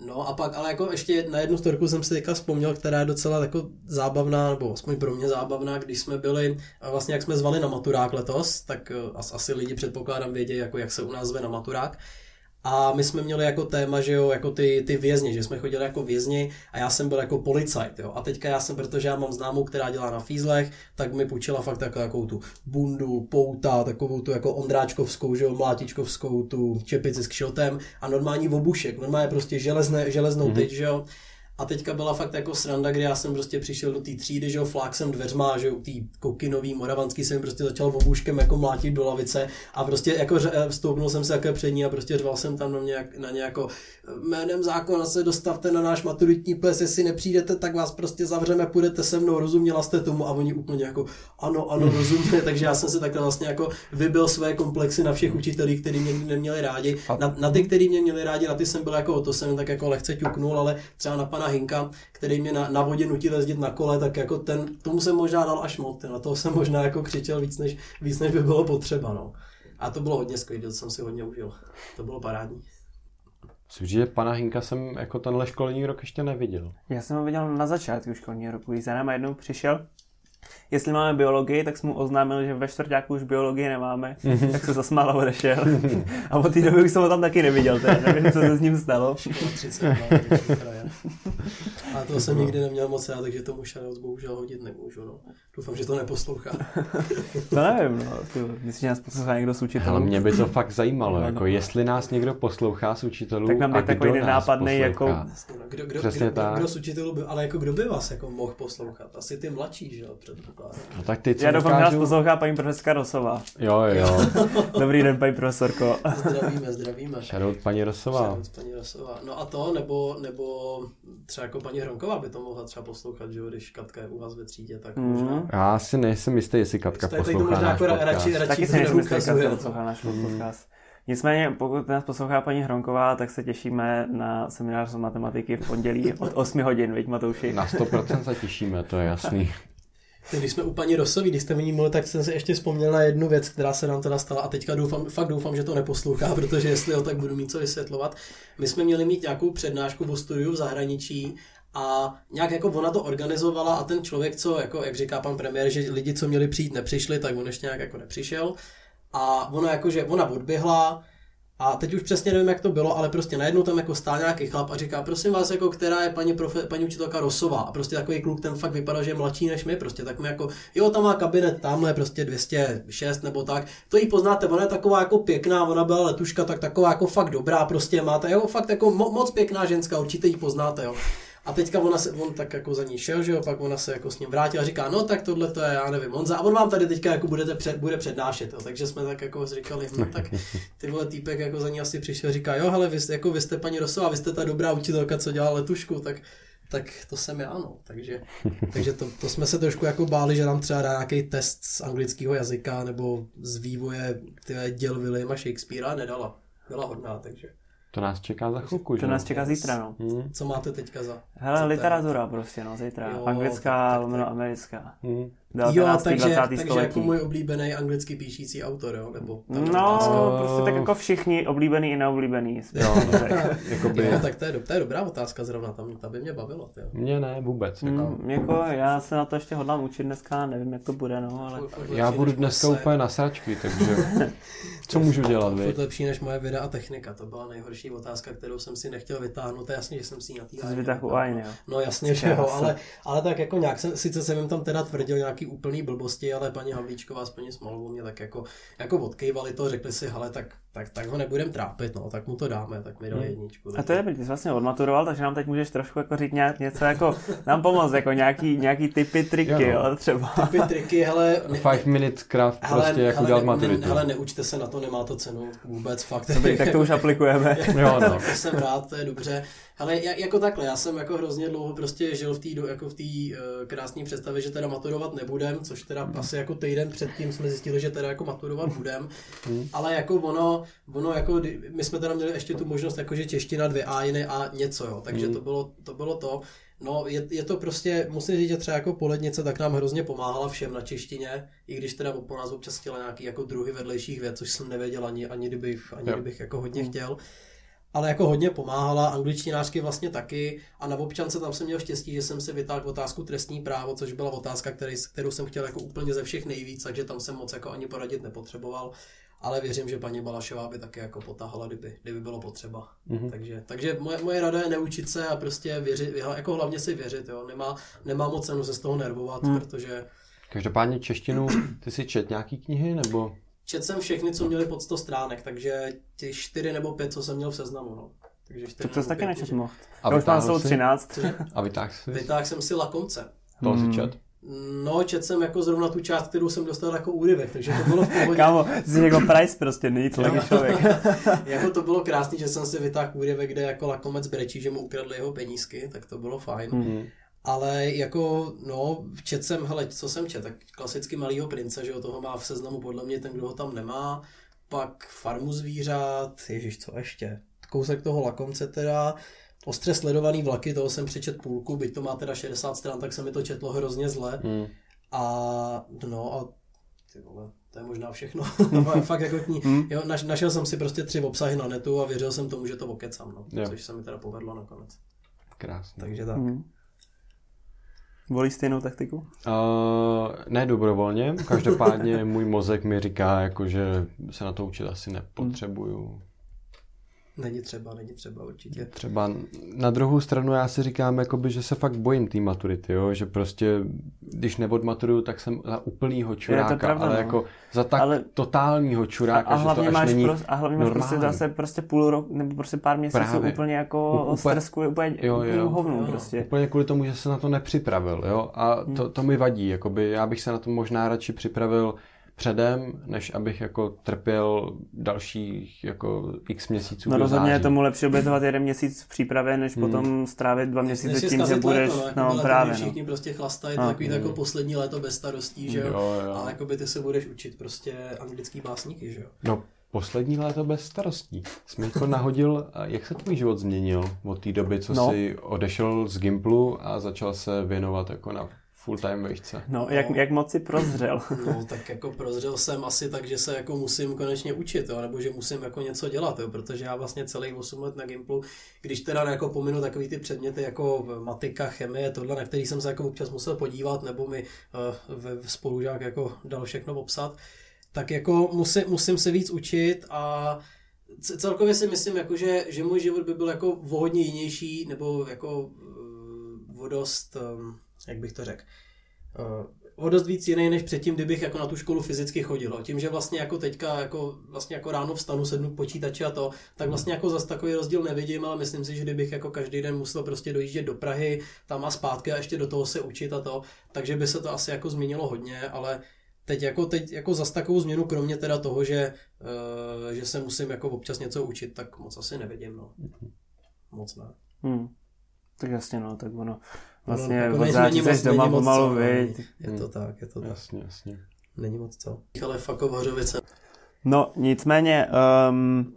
Speaker 3: No a pak, ale jako ještě na jednu storku jsem si teďka vzpomněl, která je docela jako zábavná, nebo aspoň pro mě zábavná, když jsme byli, vlastně jak jsme zvali na maturák letos, tak eh, asi lidi předpokládám vědějí, jako jak se u nás zve na maturák. A my jsme měli jako téma, že jo, jako ty, ty vězni, že jsme chodili jako vězni a já jsem byl jako policajt, jo. A teďka já jsem, protože já mám známou, která dělá na fízlech, tak mi půjčila fakt takovou, takovou tu bundu, pouta, takovou tu jako ondráčkovskou, že jo, mlátičkovskou, tu čepici s kšotem a normální obušek, normálně prostě železné, železnou mm-hmm. tyč, že jo. A teďka byla fakt jako sranda, kdy já jsem prostě přišel do té třídy, že jo, fláksem dveřma, že jo, tý kokinový, moravanský jsem prostě začal obuškem jako mlátit do lavice a prostě jako vstoupnul jsem se jako před ní a prostě řval jsem tam na, nějak, na ně jako jménem zákona se dostavte na náš maturitní ples, jestli nepřijdete, tak vás prostě zavřeme, půjdete se mnou, rozuměla jste tomu a oni úplně jako ano, ano, rozuměli, takže já jsem se takhle vlastně jako vybil své komplexy na všech učitelích, kteří mě neměli rádi. Na, na ty, kteří mě měli rádi, na ty jsem byl jako, to jsem tak jako lehce ťuknul, ale třeba na pana Hinka, který mě na, na vodě nutil jezdit na kole, tak jako ten, tomu jsem možná dal až moc, na toho jsem možná jako křičel víc, než, víc, než by bylo potřeba, no. A to bylo hodně skvělé, to jsem si hodně užil. To bylo parádní.
Speaker 2: Myslím, že pana Hinka jsem jako tenhle školní rok ještě neviděl.
Speaker 1: Já jsem ho viděl na začátku školního roku, když za náma jednou přišel jestli máme biologii, tak jsem mu oznámil, že ve čtvrtáku už biologii nemáme, mm-hmm. tak se zasmál a odešel. a od té doby už jsem ho tam taky neviděl, teda. nevím, co se s ním stalo. 30,
Speaker 3: a to jsem nikdy neměl moc rád, takže tomu shoutout bohužel hodit nemůžu. No. Doufám, že to neposlouchá.
Speaker 1: to nevím, no. Myslím, že nás poslouchá někdo z učitelů.
Speaker 2: Ale mě by to fakt zajímalo, jako jestli nás někdo poslouchá z učitelů
Speaker 1: tak nám
Speaker 2: a
Speaker 1: takový nenápadný
Speaker 2: jako...
Speaker 1: No,
Speaker 3: kdo, kdo, Přesně kdo, tak. kdo, z učitelů by, ale jako kdo by vás jako mohl poslouchat? Asi ty mladší, že jo,
Speaker 2: No tak ty, co
Speaker 1: Já doufám, že nás poslouchá paní profesorka Rosová.
Speaker 2: Jo, jo.
Speaker 1: Dobrý den, paní profesorko.
Speaker 3: zdravíme, zdravíme.
Speaker 2: Shoutout paní Rosová.
Speaker 3: Shoutout paní Rosová. No a to, nebo, nebo třeba jako paní Hronková by to mohla třeba poslouchat, že jo, když Katka je u vás ve třídě, tak mm. možná.
Speaker 2: Já si nejsem jistý, jestli Katka poslouchá náš podcast.
Speaker 3: Radši, radši
Speaker 1: Taky si nejsem jistý, Katka poslouchá náš podcast. Nicméně, pokud nás poslouchá paní Hronková, tak se těšíme na seminář z matematiky v pondělí od 8 hodin, veď Matouši?
Speaker 2: Na 100% se těšíme, to je jasný.
Speaker 3: Když jsme u paní Rosový, když jste o ní mluvili, tak jsem si ještě vzpomněl na jednu věc, která se nám teda stala a teďka doufám, fakt doufám, že to neposlouchá, protože jestli ho, tak budu mít co vysvětlovat. My jsme měli mít nějakou přednášku o studiu v zahraničí a nějak jako ona to organizovala a ten člověk, co, jako, jak říká pan premiér, že lidi, co měli přijít, nepřišli, tak on ještě nějak jako nepřišel. A ona jako, že ona odběhla, a teď už přesně nevím, jak to bylo, ale prostě najednou tam jako stál nějaký chlap a říká, prosím vás, jako která je paní, profe, paní učitelka Rosová. A prostě takový kluk, ten fakt vypadal, že je mladší než my, prostě tak mi jako, jo, tam má kabinet, tamhle prostě 206 nebo tak. To jí poznáte, ona je taková jako pěkná, ona byla letuška, tak taková jako fakt dobrá, prostě máte, jo, fakt jako mo- moc pěkná ženská, určitě ji poznáte, jo. A teďka ona se, on tak jako za ní šel, že jo, pak ona se jako s ním vrátila a říká, no tak tohle to je, já nevím, Honza, a on vám tady teďka jako budete před, bude přednášet, jo. takže jsme tak jako říkali, no tak ty vole týpek jako za ní asi přišel, říká, jo, hele, vy, jako vy jste paní Rosová, vy jste ta dobrá učitelka, co dělá letušku, tak tak to jsem já, no. Takže, takže to, to, jsme se trošku jako báli, že nám třeba dá nějaký test z anglického jazyka nebo z vývoje děl Williama Shakespearea nedala. Byla hodná, takže.
Speaker 2: To nás čeká za chvilku,
Speaker 1: že? To nás čeká zítra, no.
Speaker 3: Hmm. Co máte teďka za?
Speaker 1: Hele, literatura prostě, no, zítra. Jo, Anglická, lomeno americká.
Speaker 3: Hmm. 19. Jo, takže, 20. takže století. jako můj oblíbený anglicky píšící autor, jo? Nebo
Speaker 1: no, otázka. prostě tak jako všichni, oblíbený i neoblíbený.
Speaker 2: Jo,
Speaker 3: jako by... jo, tak to je, to je dobrá otázka zrovna, tam, ta by mě bavila. Jo.
Speaker 2: Mě ne, vůbec.
Speaker 1: Jako... Mm, jako já se na to ještě hodlám učit dneska, nevím, jak to bude, no, ale...
Speaker 2: Já budu dneska úplně na sračky, takže co můžu dělat,
Speaker 3: vy? To lepší než moje videa a technika, to byla nejhorší otázka, kterou jsem si nechtěl vytáhnout, to je jasně, že jsem si na tý No jasně, že jo, ale, ale tak jako nějak jsem, sice jsem jim tam teda tvrdil nějaký úplný blbosti, ale paní Havlíčková s paní Smolovou mě tak jako, jako odkejvali to, řekli si, hele, tak, tak, tak ho nebudem trápit, no, tak mu to dáme, tak mi dali hmm. jedničku.
Speaker 1: A to je, ty jsi vlastně odmaturoval, takže nám teď můžeš trošku jako říct nějak, něco jako, nám pomoct, jako nějaký, nějaký typy, triky, jo, no. jo třeba.
Speaker 3: Typy, triky, hele.
Speaker 2: Ne, Five minute craft, hele, prostě jak udělat maturitu.
Speaker 3: Ne, hele, neučte se na to, nemá to cenu vůbec, fakt.
Speaker 1: Dobrý, tak to už aplikujeme.
Speaker 2: jo, no.
Speaker 3: to jsem rád, to je dobře. Ale jako takhle, já jsem jako hrozně dlouho prostě žil v té jako v té uh, krásné představě, že teda maturovat nebudem, což teda mm. asi jako týden předtím jsme zjistili, že teda jako maturovat budem. Mm. Ale jako ono, ono jako, my jsme teda měli ještě tu možnost, jako že čeština dvě a jiné a něco, jo. Takže mm. to, bylo, to bylo to. No, je, je to prostě, musím říct, že třeba jako polednice tak nám hrozně pomáhala všem na češtině, i když teda po nás občas chtěla nějaký jako druhy vedlejších věc, což jsem nevěděl ani, ani kdybych, ani kdybych jako hodně mm. chtěl ale jako hodně pomáhala, angličtinářky vlastně taky a na občance tam jsem měl štěstí, že jsem si vytáhl otázku trestní právo, což byla otázka, který, kterou jsem chtěl jako úplně ze všech nejvíc, takže tam jsem moc jako ani poradit nepotřeboval. Ale věřím, že paní Balašová by také jako potahala, kdyby, kdyby bylo potřeba.
Speaker 2: Mhm.
Speaker 3: Mm-hmm. Takže, takže moje, moje rada je neučit se a prostě věřit, jako hlavně si věřit, jo. Nemá, nemá moc cenu se z toho nervovat, mm. protože
Speaker 2: Každopádně češtinu, ty si čet nějaký knihy, nebo?
Speaker 3: četl jsem všechny, co měli pod 100 stránek, takže ty čtyři nebo pět, co jsem měl v seznamu, no. Takže čtyři
Speaker 1: Tak to jsi taky nečet mohl.
Speaker 2: A
Speaker 1: už mám
Speaker 2: jsi?
Speaker 1: 13.
Speaker 2: A vytáhl jsi?
Speaker 3: Vytáhl jsem si Lakomce.
Speaker 2: To
Speaker 1: Hmm.
Speaker 2: si čet?
Speaker 3: No, četl jsem jako zrovna tu část, kterou jsem dostal jako úryvek, takže to bylo v pohodě.
Speaker 1: Kámo, jsi jako price prostě, taky člověk.
Speaker 3: jako to bylo krásný, že jsem si vytáhl úryvek, kde jako lakomec brečí, že mu ukradli jeho penízky, tak to bylo fajn.
Speaker 2: Mhm.
Speaker 3: Ale jako, no, čet jsem, hele, co jsem čet, tak klasicky Malýho prince, že jo, toho má v seznamu podle mě ten, kdo ho tam nemá. Pak Farmu zvířat, ježiš, co ještě? Kousek toho lakomce teda, ostře sledovaný vlaky, toho jsem přečet půlku, byť to má teda 60 stran, tak se mi to četlo hrozně zle.
Speaker 2: Mm.
Speaker 3: A no a ty vole, to je možná všechno. No, fakt jako kni-
Speaker 1: Hmm.
Speaker 3: jo, naš, našel jsem si prostě tři obsahy na netu a věřil jsem tomu, že to okecám, no.
Speaker 2: Jo.
Speaker 3: Což se mi teda povedlo nakonec.
Speaker 2: Krásně.
Speaker 3: Takže tak.
Speaker 1: Hmm. Volíš stejnou taktiku?
Speaker 2: Uh, ne dobrovolně, každopádně můj mozek mi říká, jako, že se na to učit asi nepotřebuju.
Speaker 3: Není třeba, není třeba určitě.
Speaker 2: Třeba na druhou stranu já si říkám, jakoby, že se fakt bojím té maturity, jo? že prostě, když neodmaturuju, tak jsem za úplnýho čuráka,
Speaker 1: pravda,
Speaker 2: ale
Speaker 1: no.
Speaker 2: jako za tak
Speaker 1: Ale-
Speaker 2: totálního
Speaker 1: A,
Speaker 2: čuráka,
Speaker 1: a
Speaker 2: že
Speaker 1: hlavně
Speaker 2: to až
Speaker 1: máš,
Speaker 2: není
Speaker 1: pros, a hlavně máš prostě
Speaker 2: normální.
Speaker 1: zase prostě půl rok, nebo prostě pár měsíců
Speaker 2: Právě.
Speaker 1: úplně jako
Speaker 2: úplně-
Speaker 1: stres kvůli úplně,
Speaker 2: Jo, jo.
Speaker 1: úplným hovnu
Speaker 3: Jo.
Speaker 1: prostě.
Speaker 2: Úplně kvůli tomu, že se na to nepřipravil, jo, a
Speaker 1: Hmm.
Speaker 2: to, to mi vadí, jakoby já bych se na to možná radši připravil předem, než abych jako trpěl dalších jako x měsíců
Speaker 1: No rozhodně je tomu lepší obětovat jeden měsíc v přípravě, než
Speaker 2: Hmm.
Speaker 1: potom strávit dva měsíce
Speaker 3: Než
Speaker 1: tím, že budeš,
Speaker 3: léto, jako
Speaker 1: no
Speaker 3: leto,
Speaker 1: právě, no.
Speaker 3: všichni prostě chlastají,
Speaker 1: No.
Speaker 3: to takový to jako poslední léto bez starostí, že jo?
Speaker 2: Jo, jo.
Speaker 3: A jakoby ty se budeš učit prostě anglický básníky, že jo?
Speaker 2: No, poslední léto bez starostí. Jsi mi jako nahodil, jak se tvůj život změnil od té doby, co
Speaker 1: No.
Speaker 2: jsi odešel z Gimplu a začal se věnovat jako na full-time vejšce?
Speaker 1: No, jak, jak moc si prozřel.
Speaker 3: No, tak jako prozřel jsem asi tak, že se jako musím konečně učit, jo, nebo že musím jako něco dělat, jo, protože já vlastně celých 8 let na Gimplu, když teda jako pominu takový ty předměty jako matika, chemie, tohle, na který jsem se jako občas musel podívat, nebo mi uh, ve spolužák jako dal všechno popsat, tak jako musím, musím se víc učit a celkově si myslím, jako, že, že můj život by byl jako o hodně jinější, nebo jako uh, o dost, um, jak bych to řekl, uh, o dost víc jiný než předtím, kdybych jako na tu školu fyzicky chodil. Tím, že vlastně jako teďka jako, vlastně jako ráno vstanu, sednu k počítači a to, tak vlastně jako zas takový rozdíl nevidím, ale myslím si, že kdybych jako každý den musel prostě dojíždět do Prahy, tam a zpátky a ještě do toho se učit a to, takže by se to asi jako změnilo hodně, ale teď jako, teď jako zas takovou změnu, kromě teda toho, že, uh, že se musím jako občas něco učit, tak moc asi nevidím, no. Moc ne.
Speaker 1: Hmm. Tak jasně, no, tak ono vlastně
Speaker 3: jako
Speaker 1: od
Speaker 3: není- moc-
Speaker 1: doma
Speaker 3: není
Speaker 1: pomalu,
Speaker 3: co, no.
Speaker 1: viď.
Speaker 3: Je to tak, je to tak.
Speaker 2: Jasně, jasně.
Speaker 3: Není moc co. Ale fakt Hořovice.
Speaker 1: No, nicméně, um,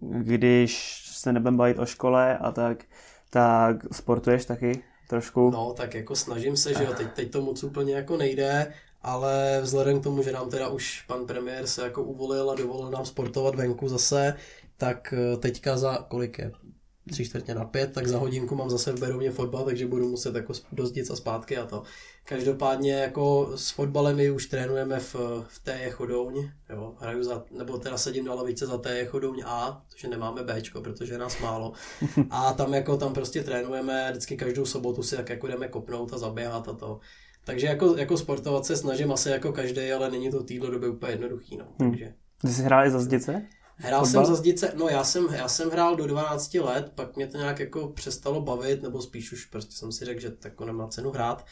Speaker 1: když se nebudeme bavit o škole a tak, tak sportuješ taky trošku.
Speaker 3: No, tak jako snažím se, že jo, teď, teď to moc úplně jako nejde, ale vzhledem k tomu, že nám teda už pan premiér se jako uvolil a dovolil nám sportovat venku zase, tak eh, teďka za kolik je? Tři čtvrtě na pět, tak za hodinku mám zase v Berouně fotbal, takže budu muset jako dozdit a zpátky a to. Každopádně jako s fotbalem my už trénujeme v, v té Chodouň, jo, hraju za, nebo teda sedím na lavice za té Chodouň A, protože nemáme Bčko, protože je nás málo. A tam jako tam prostě trénujeme, vždycky každou sobotu si tak jako jdeme kopnout a zaběhat a to. Takže jako, jako sportovat se snažím asi jako každý, ale není to v téhle době úplně jednoduchý, no.
Speaker 1: Hmm.
Speaker 3: Takže.
Speaker 1: Ty jsi hrál i za zdice?
Speaker 3: Hrál
Speaker 1: Fotbal?
Speaker 3: jsem za zdice, no já jsem, já jsem hrál do 12 let, pak mě to nějak jako přestalo bavit, nebo spíš už prostě jsem si řekl, že to jako nemá cenu hrát.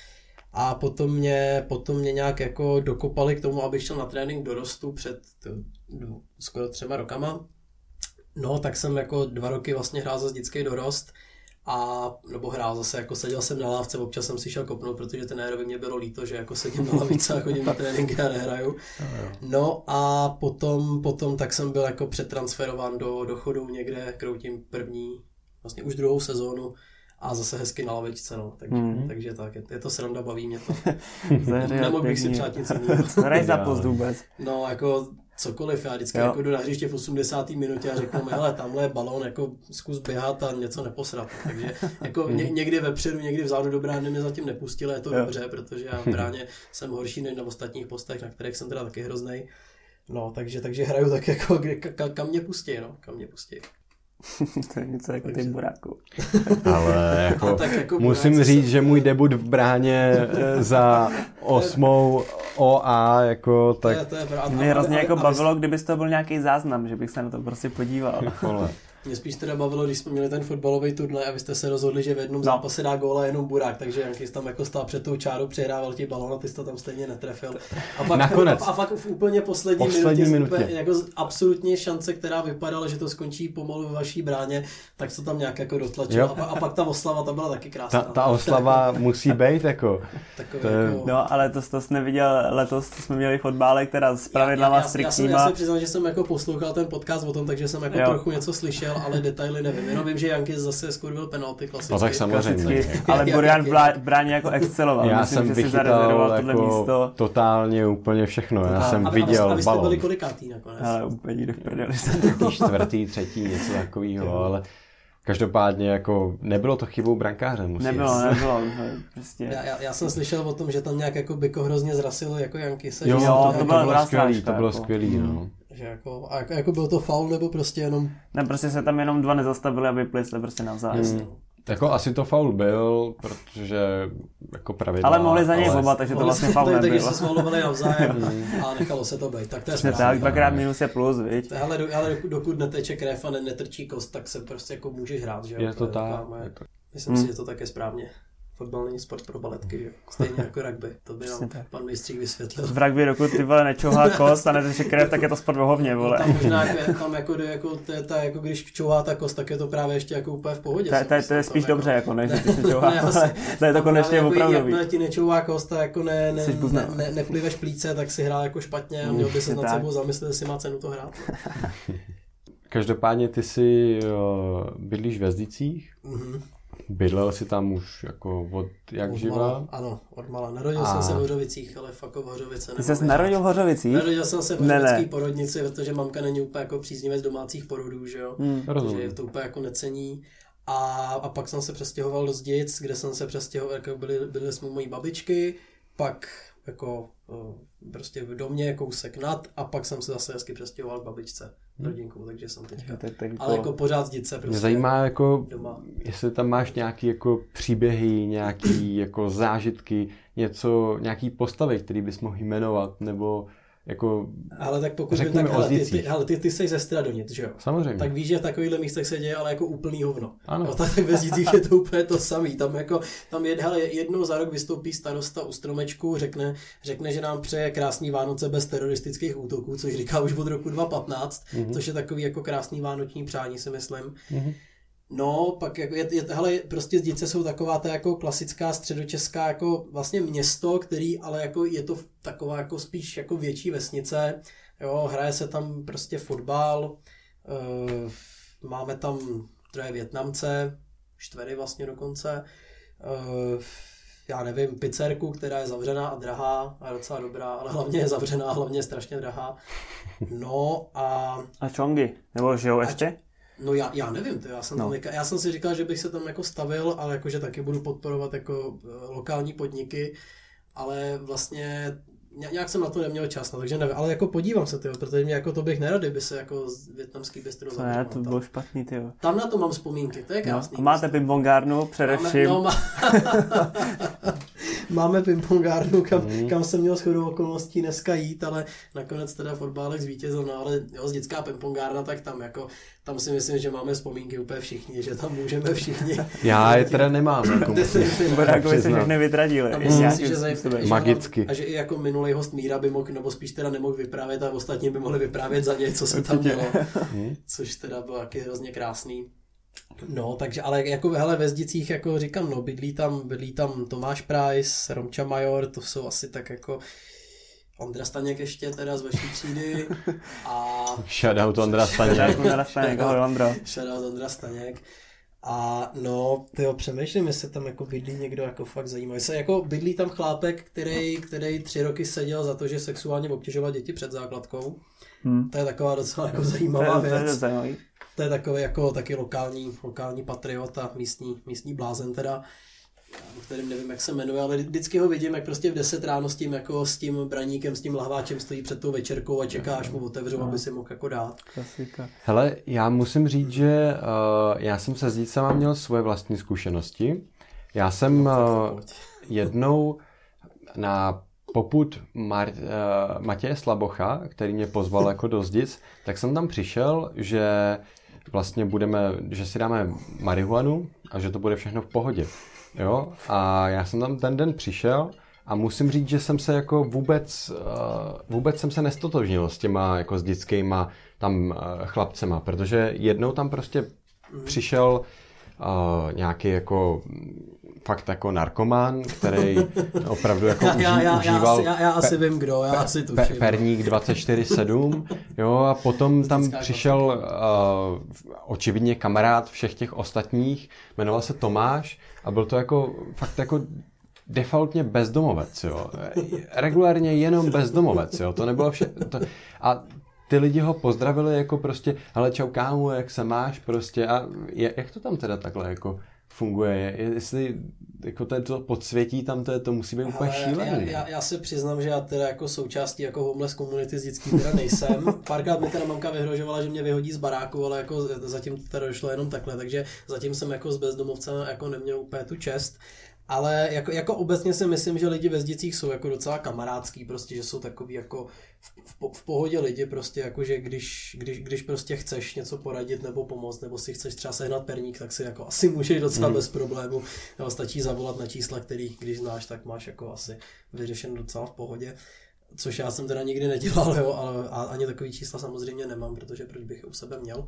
Speaker 3: A potom mě, potom mě nějak jako dokopali k tomu, abych šel na trénink dorostu před to, no, skoro třema rokama. No, tak jsem jako dva roky vlastně hrál za dětský dorost a nebo hrál zase, jako seděl jsem na lávce, občas jsem si šel kopnout, protože trenérovi mě bylo líto, že jako sedím na lavice a chodím na tréninky a nehraju. No a potom, potom tak jsem byl jako přetransferován do, do chodu někde, kroutím první, vlastně už druhou sezónu a zase hezky na lavičce, no. Takže,
Speaker 1: Mhm.
Speaker 3: takže tak, je, je to sranda, baví mě to. Nemohl bych si přát nic jiného.
Speaker 1: Hraj za post vůbec.
Speaker 3: No, jako cokoliv, já vždycky
Speaker 1: Jo.
Speaker 3: jako jdu na hřiště v 80. minutě a řeknu mi, hele, tamhle je balón, jako zkus běhat a něco neposrat. Takže jako ně, někdy vepředu, někdy vzadu do brány mě zatím nepustili, je to
Speaker 1: Jo.
Speaker 3: dobře, protože já v bráně jsem horší než na ostatních postech, na kterých jsem teda taky hroznej. No, takže, takže hraju tak jako, kde, ka, kam mě pustí, no, kam mě pustí.
Speaker 1: to je něco jako ty buráku.
Speaker 2: Ale jako,
Speaker 3: tak jako
Speaker 2: musím
Speaker 3: buráci
Speaker 2: říct,
Speaker 3: jsou-
Speaker 2: že můj debut v bráně eh, za osmou OA, jako
Speaker 3: To je,
Speaker 2: tak
Speaker 3: to je.
Speaker 1: Mě hrozně jako bavilo, kdyby to byl nějaký záznam, že bych se na to prostě podíval.
Speaker 3: Mě spíš teda bavilo, když jsme měli ten fotbalový turnaj a vy jste se rozhodli, že v jednom
Speaker 1: No.
Speaker 3: zápase dá góla jenom Burák, takže Jankis tam jako stál před tou čárou, přihrával ti balon a ty jsi to tam stejně netrefil. A pak,
Speaker 2: Nakonec.
Speaker 3: A, a fakt v úplně poslední,
Speaker 2: Poslední
Speaker 3: minutě,
Speaker 2: minutě.
Speaker 3: Úplně, jako absolutně šance, která vypadala, že to skončí pomalu ve vaší bráně, tak to tam nějak jako dotlačil.
Speaker 2: Jo.
Speaker 3: A, pa, a, pak ta oslava, ta byla taky krásná.
Speaker 2: Ta, ta oslava musí být, jako.
Speaker 3: Takový
Speaker 2: to je-
Speaker 3: jako...
Speaker 1: No, ale to, to jsi neviděl letos, to jsme měli fotbálek teda s pravidlama
Speaker 3: já, já, já, jsem, já se přiznal, že jsem jako poslouchal ten podcast o tom, takže jsem jako
Speaker 1: Jo.
Speaker 3: trochu něco slyšel, ale detaily nevím. Jenom vím, že Jankis zase skurvil penalty klasicky.
Speaker 2: No tak samozřejmě.
Speaker 1: Klasicky, ale Burian v blá- bráně jako exceloval.
Speaker 2: Já
Speaker 1: Myslím,
Speaker 2: jsem
Speaker 1: že si zarezervoval tohle
Speaker 2: jako
Speaker 1: místo.
Speaker 2: totálně úplně všechno. Já
Speaker 1: Totál-
Speaker 2: jsem
Speaker 3: a,
Speaker 2: viděl
Speaker 3: a vy jste byli
Speaker 2: balon.
Speaker 3: kolikátý nakonec?
Speaker 1: Ale úplně nikdo v prdeli.
Speaker 2: Čtvrtý, třetí, něco takového, ale každopádně jako nebylo to chybou brankáře, musím
Speaker 1: Nebylo, nebylo. Prostě.
Speaker 3: Já, já, já, jsem slyšel o tom, že tam nějak jako Biko hrozně zrasil jako Jankise.
Speaker 2: Jo,
Speaker 3: že,
Speaker 1: Jo,
Speaker 3: to,
Speaker 1: to
Speaker 3: to
Speaker 1: byla
Speaker 2: bylo skvělý, to bylo
Speaker 1: jako.
Speaker 2: skvělý, no.
Speaker 3: Že jako, a jako, jako byl to faul nebo prostě jenom...
Speaker 1: Ne, prostě se tam jenom dva nezastavili a vyplisli prostě navzájem.
Speaker 2: Hmm. Jako asi to faul byl, protože jako pravidla.
Speaker 1: Ale mohli za něj
Speaker 2: ale-
Speaker 1: oba, takže to vlastně faul
Speaker 3: tak- Taky
Speaker 1: nebyl.
Speaker 3: se svalovali navzájem a nechalo se to být. Tak to je
Speaker 1: Přesně
Speaker 3: správně.
Speaker 1: tak, dvakrát minus je plus, viď?
Speaker 3: Ale, ale dokud- neteče krev a ne, netrčí kost, tak se prostě jako můžeš hrát, že jo?
Speaker 2: Je to tak.
Speaker 3: Myslím
Speaker 1: Hmm.
Speaker 3: si, že to tak je správně. Fotbal není sport pro baletky, že? Stejně jako rugby. To by
Speaker 1: Přesně
Speaker 3: nám
Speaker 1: tak.
Speaker 3: pan mistřík vysvětlil.
Speaker 1: V rugby, dokud ty vole nečouhá kost a neteče krev, tak je to sport o hovně, vole.
Speaker 3: Tam možná jako, tam jako, jde jako, to je ta, jako když čouhá ta kost, tak je to právě ještě jako úplně v pohodě.
Speaker 1: To, je- to, je- to spíš
Speaker 3: jako-
Speaker 1: dobře, jako než
Speaker 3: Ne,
Speaker 1: když nečouhá,
Speaker 3: ne, asi.
Speaker 1: ale to je to konečně
Speaker 3: jako
Speaker 1: opravdový.
Speaker 3: Jakmile ti nečouvá kost a jako ne, ne,
Speaker 1: Jsi
Speaker 3: ne, ne, nepliveš plíce, tak si hrál jako špatně a měl by se nad sebou zamyslet, jestli má cenu to hrát.
Speaker 2: Každopádně ty si uh, bydlíš ve Zdicích,
Speaker 3: Mhm.
Speaker 2: Bydlel si tam už jako od jak
Speaker 3: Od
Speaker 2: živa.
Speaker 3: mala, ano, od mala. Narodil
Speaker 2: A-
Speaker 3: jsem se v Hořovicích, ale fakt v Hořovice
Speaker 1: Ty jsi narodil v Hořovicích?
Speaker 3: Narodil jsem se v
Speaker 1: Ne, ne.
Speaker 3: hořovické porodnici, protože mamka není úplně jako příznivec domácích porodů, že jo.
Speaker 1: Hmm.
Speaker 3: Takže to úplně jako necení. A, a pak jsem se přestěhoval do Zdic, kde jsem se přestěhoval, jako byli, byli jsme u mojí babičky, pak jako o, prostě v domě kousek nad a pak jsem se zase hezky přestěhoval k babičce rodinkou, takže jsem teďka.
Speaker 1: Je tak
Speaker 3: Ale
Speaker 1: jako-
Speaker 3: jako pořád Zdice prostě.
Speaker 2: Mě zajímá jako,
Speaker 3: doma.
Speaker 2: jestli tam máš nějaký jako příběhy, nějaký jako zážitky, něco, nějaký postavy, který bys mohl jmenovat, nebo jako
Speaker 3: Ale tak pokud
Speaker 2: Řekněme
Speaker 3: tak hele, ty, ty, hele, ty, ty jsi ze Stradonic, že jo?
Speaker 2: samozřejmě.
Speaker 3: Tak víš, že v takovýchhle místech se děje ale jako úplný hovno.
Speaker 2: Ano.
Speaker 3: No, tak ve je to úplně to samý. Tam jako, tam je, hele, jednou za rok vystoupí starosta u stromečku, řekne, řekne, že nám přeje krásný Vánoce bez teroristických útoků, což říká už od roku 2015,
Speaker 2: Mhm.
Speaker 3: mm-hmm. což je takový jako krásný vánoční přání, si myslím.
Speaker 2: Mhm.
Speaker 3: No, pak jako je, je, hele, prostě Zdice jsou taková ta jako klasická středočeská jako vlastně město, který ale jako je to taková jako spíš jako větší vesnice, jo, hraje se tam prostě fotbal, eh, máme tam troje Větnamce, čtvery vlastně dokonce, eh, já nevím, pizzerku, která je zavřená a drahá a je docela dobrá, ale hlavně je zavřená a hlavně je strašně drahá. No a
Speaker 1: A čongy, nebo žijou ještě?
Speaker 3: No já, já nevím, to já jsem,
Speaker 1: No.
Speaker 3: no. tam, já jsem si říkal, že bych se tam jako stavil, ale jakože taky budu podporovat jako eh, lokální podniky, ale vlastně ně- nějak jsem na to neměl čas, no, takže nevím, ale jako podívám se, tyjo, protože mě jako to bych nerad, kdyby se jako z větnamský bistro
Speaker 1: To ne, to
Speaker 3: tam.
Speaker 1: bylo špatný, ty jo.
Speaker 3: Tam na to mám vzpomínky, to je
Speaker 1: No.
Speaker 3: krásný.
Speaker 1: A máte ping-pongárnu především.
Speaker 3: Máme, no, má... Máme pingpongárnu, kam, mm. kam jsem měl shodou okolností dneska jít, ale nakonec teda fotbálek zvítězil, no ale jo, z dětská pingpongárna, tak tam jako, tam si myslím, že máme vzpomínky úplně všichni, že tam můžeme všichni.
Speaker 2: Já je teda nemám, jako
Speaker 1: se všechny vytradili.
Speaker 2: Magicky.
Speaker 3: A že i jako minulý host Míra by mohl, nebo spíš teda nemohl vyprávět a ostatní by mohli vyprávět za něj, co se tam dělo.
Speaker 2: Hm?
Speaker 3: Což teda bylo taky hrozně krásný. No, takže, ale jako hele, ve Zdicích, jako říkám, no, bydlí tam, bydlí tam Tomáš Price, Romča Major, to jsou asi tak jako Ondra Staněk ještě teda z vaší třídy a
Speaker 2: Shoutout Ondra Staněk.
Speaker 1: Tak mu narastane, ahoj Ondro.
Speaker 3: shoutout Ondra Staněk. A no, tyjo, přemýšlím, jestli tam jako bydlí někdo jako fakt zajímavý. Se jako bydlí tam chlápek, který, který tři roky seděl za to, že sexuálně obtěžoval děti před základkou.
Speaker 1: Hm.
Speaker 3: To je taková docela jako
Speaker 1: To
Speaker 3: zajímavá
Speaker 1: je, to je
Speaker 3: věc.
Speaker 1: zajímavý.
Speaker 3: To je takový jako taky lokální, lokální patriot a místní, místní blázen teda. kterým nevím, jak se jmenuje, ale vždycky ho vidím, jak prostě v 10 ráno s tím, jako s tím braníkem, s tím lahváčem stojí před tou večerkou a čeká, až mu otevřou, no. aby si mohl jako dát.
Speaker 1: Klasika.
Speaker 2: Hele, já musím říct, že uh, já jsem se s dícema měl svoje vlastní zkušenosti. Já jsem uh, jednou na poput Mar- uh, Matěje Slabocha, který mě pozval jako do Zdic, tak jsem tam přišel, že vlastně budeme, že si dáme marihuanu a že to bude všechno v pohodě. Jo? A já jsem tam ten den přišel a musím říct, že jsem se jako vůbec, uh, vůbec jsem se nestotožnil s těma jako s dětskýma tam uh, chlapcema, protože jednou tam prostě přišel uh, nějaký jako fakt jako narkoman, který opravdu jako
Speaker 3: já,
Speaker 2: uží,
Speaker 3: já, já,
Speaker 2: užíval
Speaker 3: já, já, já asi vím kdo, já asi tuším.
Speaker 2: Pe, perník 24-7, jo, a potom tam přišel uh, očividně kamarád všech těch ostatních, jmenoval se Tomáš a byl to jako fakt jako defaultně bezdomovec, jo. Regulárně jenom bezdomovec, jo. To nebylo vše... To, a ty lidi ho pozdravili jako prostě, ale čau kámo, jak se máš prostě a je, jak to tam teda takhle jako funguje. Jestli jako to, je to podsvětí tam, to, je, to musí být úplně šílený.
Speaker 3: Já, já, já, se přiznám, že já teda jako součástí jako homeless komunity vždycky teda nejsem. Párkrát mi teda mamka vyhrožovala, že mě vyhodí z baráku, ale jako zatím to teda došlo jenom takhle, takže zatím jsem jako s bezdomovcem jako neměl úplně tu čest. Ale jako, jako obecně si myslím, že lidi ve Zdicích jsou jako docela kamarádský, prostě, že jsou takový jako v, v, v pohodě lidi, prostě jako, že když, když, když prostě chceš něco poradit nebo pomoct, nebo si chceš třeba sehnat perník, tak si jako asi můžeš docela hmm. bez problému, nebo stačí zavolat na čísla, který když znáš, tak máš jako asi vyřešen docela v pohodě. Což já jsem teda nikdy nedělal, jo, ale ani takový čísla samozřejmě nemám, protože proč bych je u sebe měl.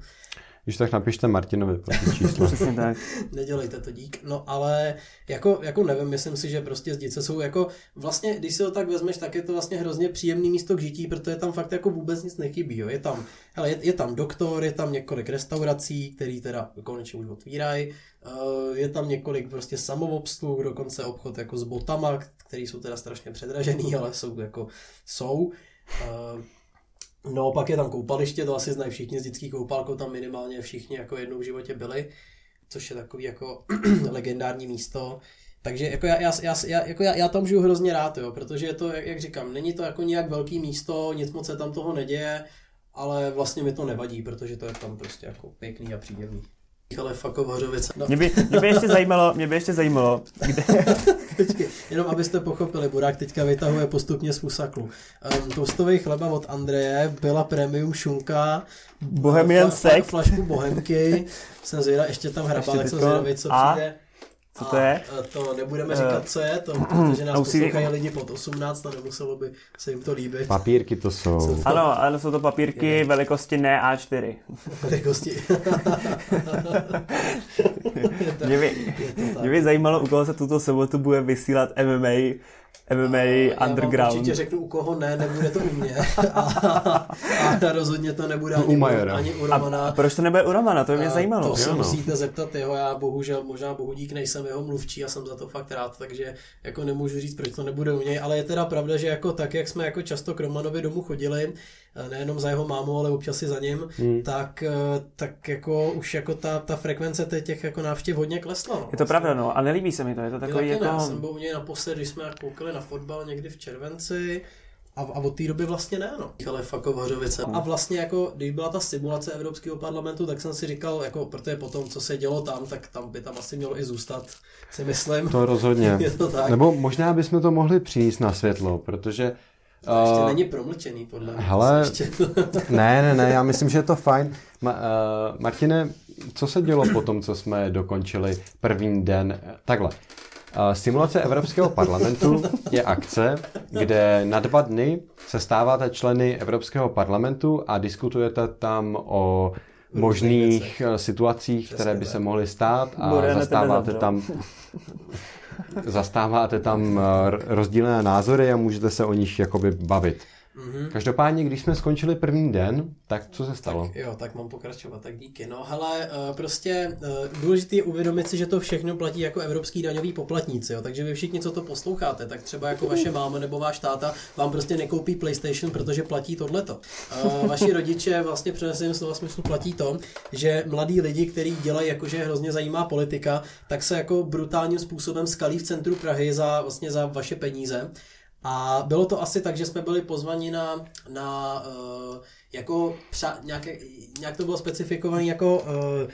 Speaker 2: Když tak napište Martinovi pro číslo.
Speaker 1: Přesně tak.
Speaker 3: Nedělejte to dík. No ale jako, jako nevím, myslím si, že prostě zdice jsou jako vlastně, když si to tak vezmeš, tak je to vlastně hrozně příjemný místo k žití, protože tam fakt jako vůbec nic nechybí. Jo. Je tam, hele, je, je, tam doktor, je tam několik restaurací, který teda konečně už otvírají, uh, je tam několik prostě samoobsluh, dokonce obchod jako s botama, který jsou teda strašně předražený, ale jsou jako jsou. No, pak je tam koupaliště, to asi znají všichni z dětských koupálkou, tam minimálně všichni jako jednou v životě byli, což je takový jako legendární místo. Takže jako já, já, já, jako já, já tam žiju hrozně rád, jo, protože je to, jak, jak říkám, není to jako nějak velký místo, nic moc se tam toho neděje, ale vlastně mi to nevadí, protože to je tam prostě jako pěkný a příjemný ale Fakov Hořovice.
Speaker 1: No. Mě, by, mě, by ještě zajímalo, mě by ještě zajímalo, kde...
Speaker 3: Počkej, jenom abyste pochopili, Burák teďka vytahuje postupně z fusaklu. Um, toastový chleba od Andreje byla premium šunka,
Speaker 1: Bohemian fla, Sek.
Speaker 3: flašku Bohemky, jsem zvědavý, ještě tam hrabal, jak jsem zvědavý, co a? přijde.
Speaker 1: Co to je?
Speaker 3: A to nebudeme říkat, co je, to, protože nás poslouchají lidi pod 18 a nemuselo by se jim to líbit.
Speaker 2: Papírky to jsou. jsou to...
Speaker 1: Ano, ano, jsou to papírky je. velikosti ne A4.
Speaker 3: Velikosti.
Speaker 1: mě, by, mě by zajímalo, u koho se tuto sobotu bude vysílat MMA MMA a Underground. Já
Speaker 3: určitě řeknu, u koho ne, nebude to u mě. a, a rozhodně to nebude ani u, ani u Romana.
Speaker 1: A proč to nebude u Romana? To by mě zajímalo.
Speaker 3: To se no. musíte zeptat jeho, já bohužel, možná bohudík nejsem jeho mluvčí a jsem za to fakt rád, takže jako nemůžu říct, proč to nebude u něj, ale je teda pravda, že jako tak, jak jsme jako často k Romanovi domů chodili, nejenom za jeho mámu, ale občas i za ním, hmm. tak, eh, tak jako už jako ta, ta frekvence těch jako návštěv hodně klesla. No.
Speaker 1: Je to vlastně. pravda, no, a nelíbí se mi to, je to takový jako...
Speaker 3: Ne, jsem byl u něj naposled, když jsme koukali na fotbal někdy v červenci, a, a od té doby vlastně ne, no. Ale fakt Hořovice. A vlastně jako, když byla ta simulace Evropského parlamentu, tak jsem si říkal, jako, protože potom, co se dělo tam, tak tam by tam asi mělo i zůstat, si myslím.
Speaker 2: To rozhodně. Je to tak. Nebo možná bychom to mohli přinést na světlo, protože
Speaker 3: to ještě uh, není promlčený, podle mě.
Speaker 2: Hele, ne, ne, ne, já myslím, že je to fajn. Ma, uh, Martine, co se dělo po tom, co jsme dokončili první den? Takhle. Uh, simulace Evropského parlamentu je akce, kde na dva dny se stáváte členy Evropského parlamentu a diskutujete tam o možných situacích, které by se mohly stát a zastáváte tam zastáváte tam eh, rozdílné názory a můžete se o nich jakoby bavit. Mm-hmm. Každopádně, když jsme skončili první den, tak co se stalo?
Speaker 3: Tak, jo, tak mám pokračovat, tak díky. No hele, eh, prostě eh, důležité je uvědomit si, že to všechno platí jako evropský daňový poplatníci, jo. takže vy všichni, co to posloucháte, tak třeba jako vaše máma nebo váš táta vám prostě nekoupí PlayStation, protože platí tohleto. Eh, vaši rodiče vlastně přeneseným slova smyslu platí to, že mladí lidi, kteří dělají jakože hrozně zajímá politika, tak se jako brutálním způsobem skalí v centru Prahy za vlastně za vaše peníze. A bylo to asi tak, že jsme byli pozvaní na, na uh, jako přa, nějaké, nějak to bylo specifikované jako uh,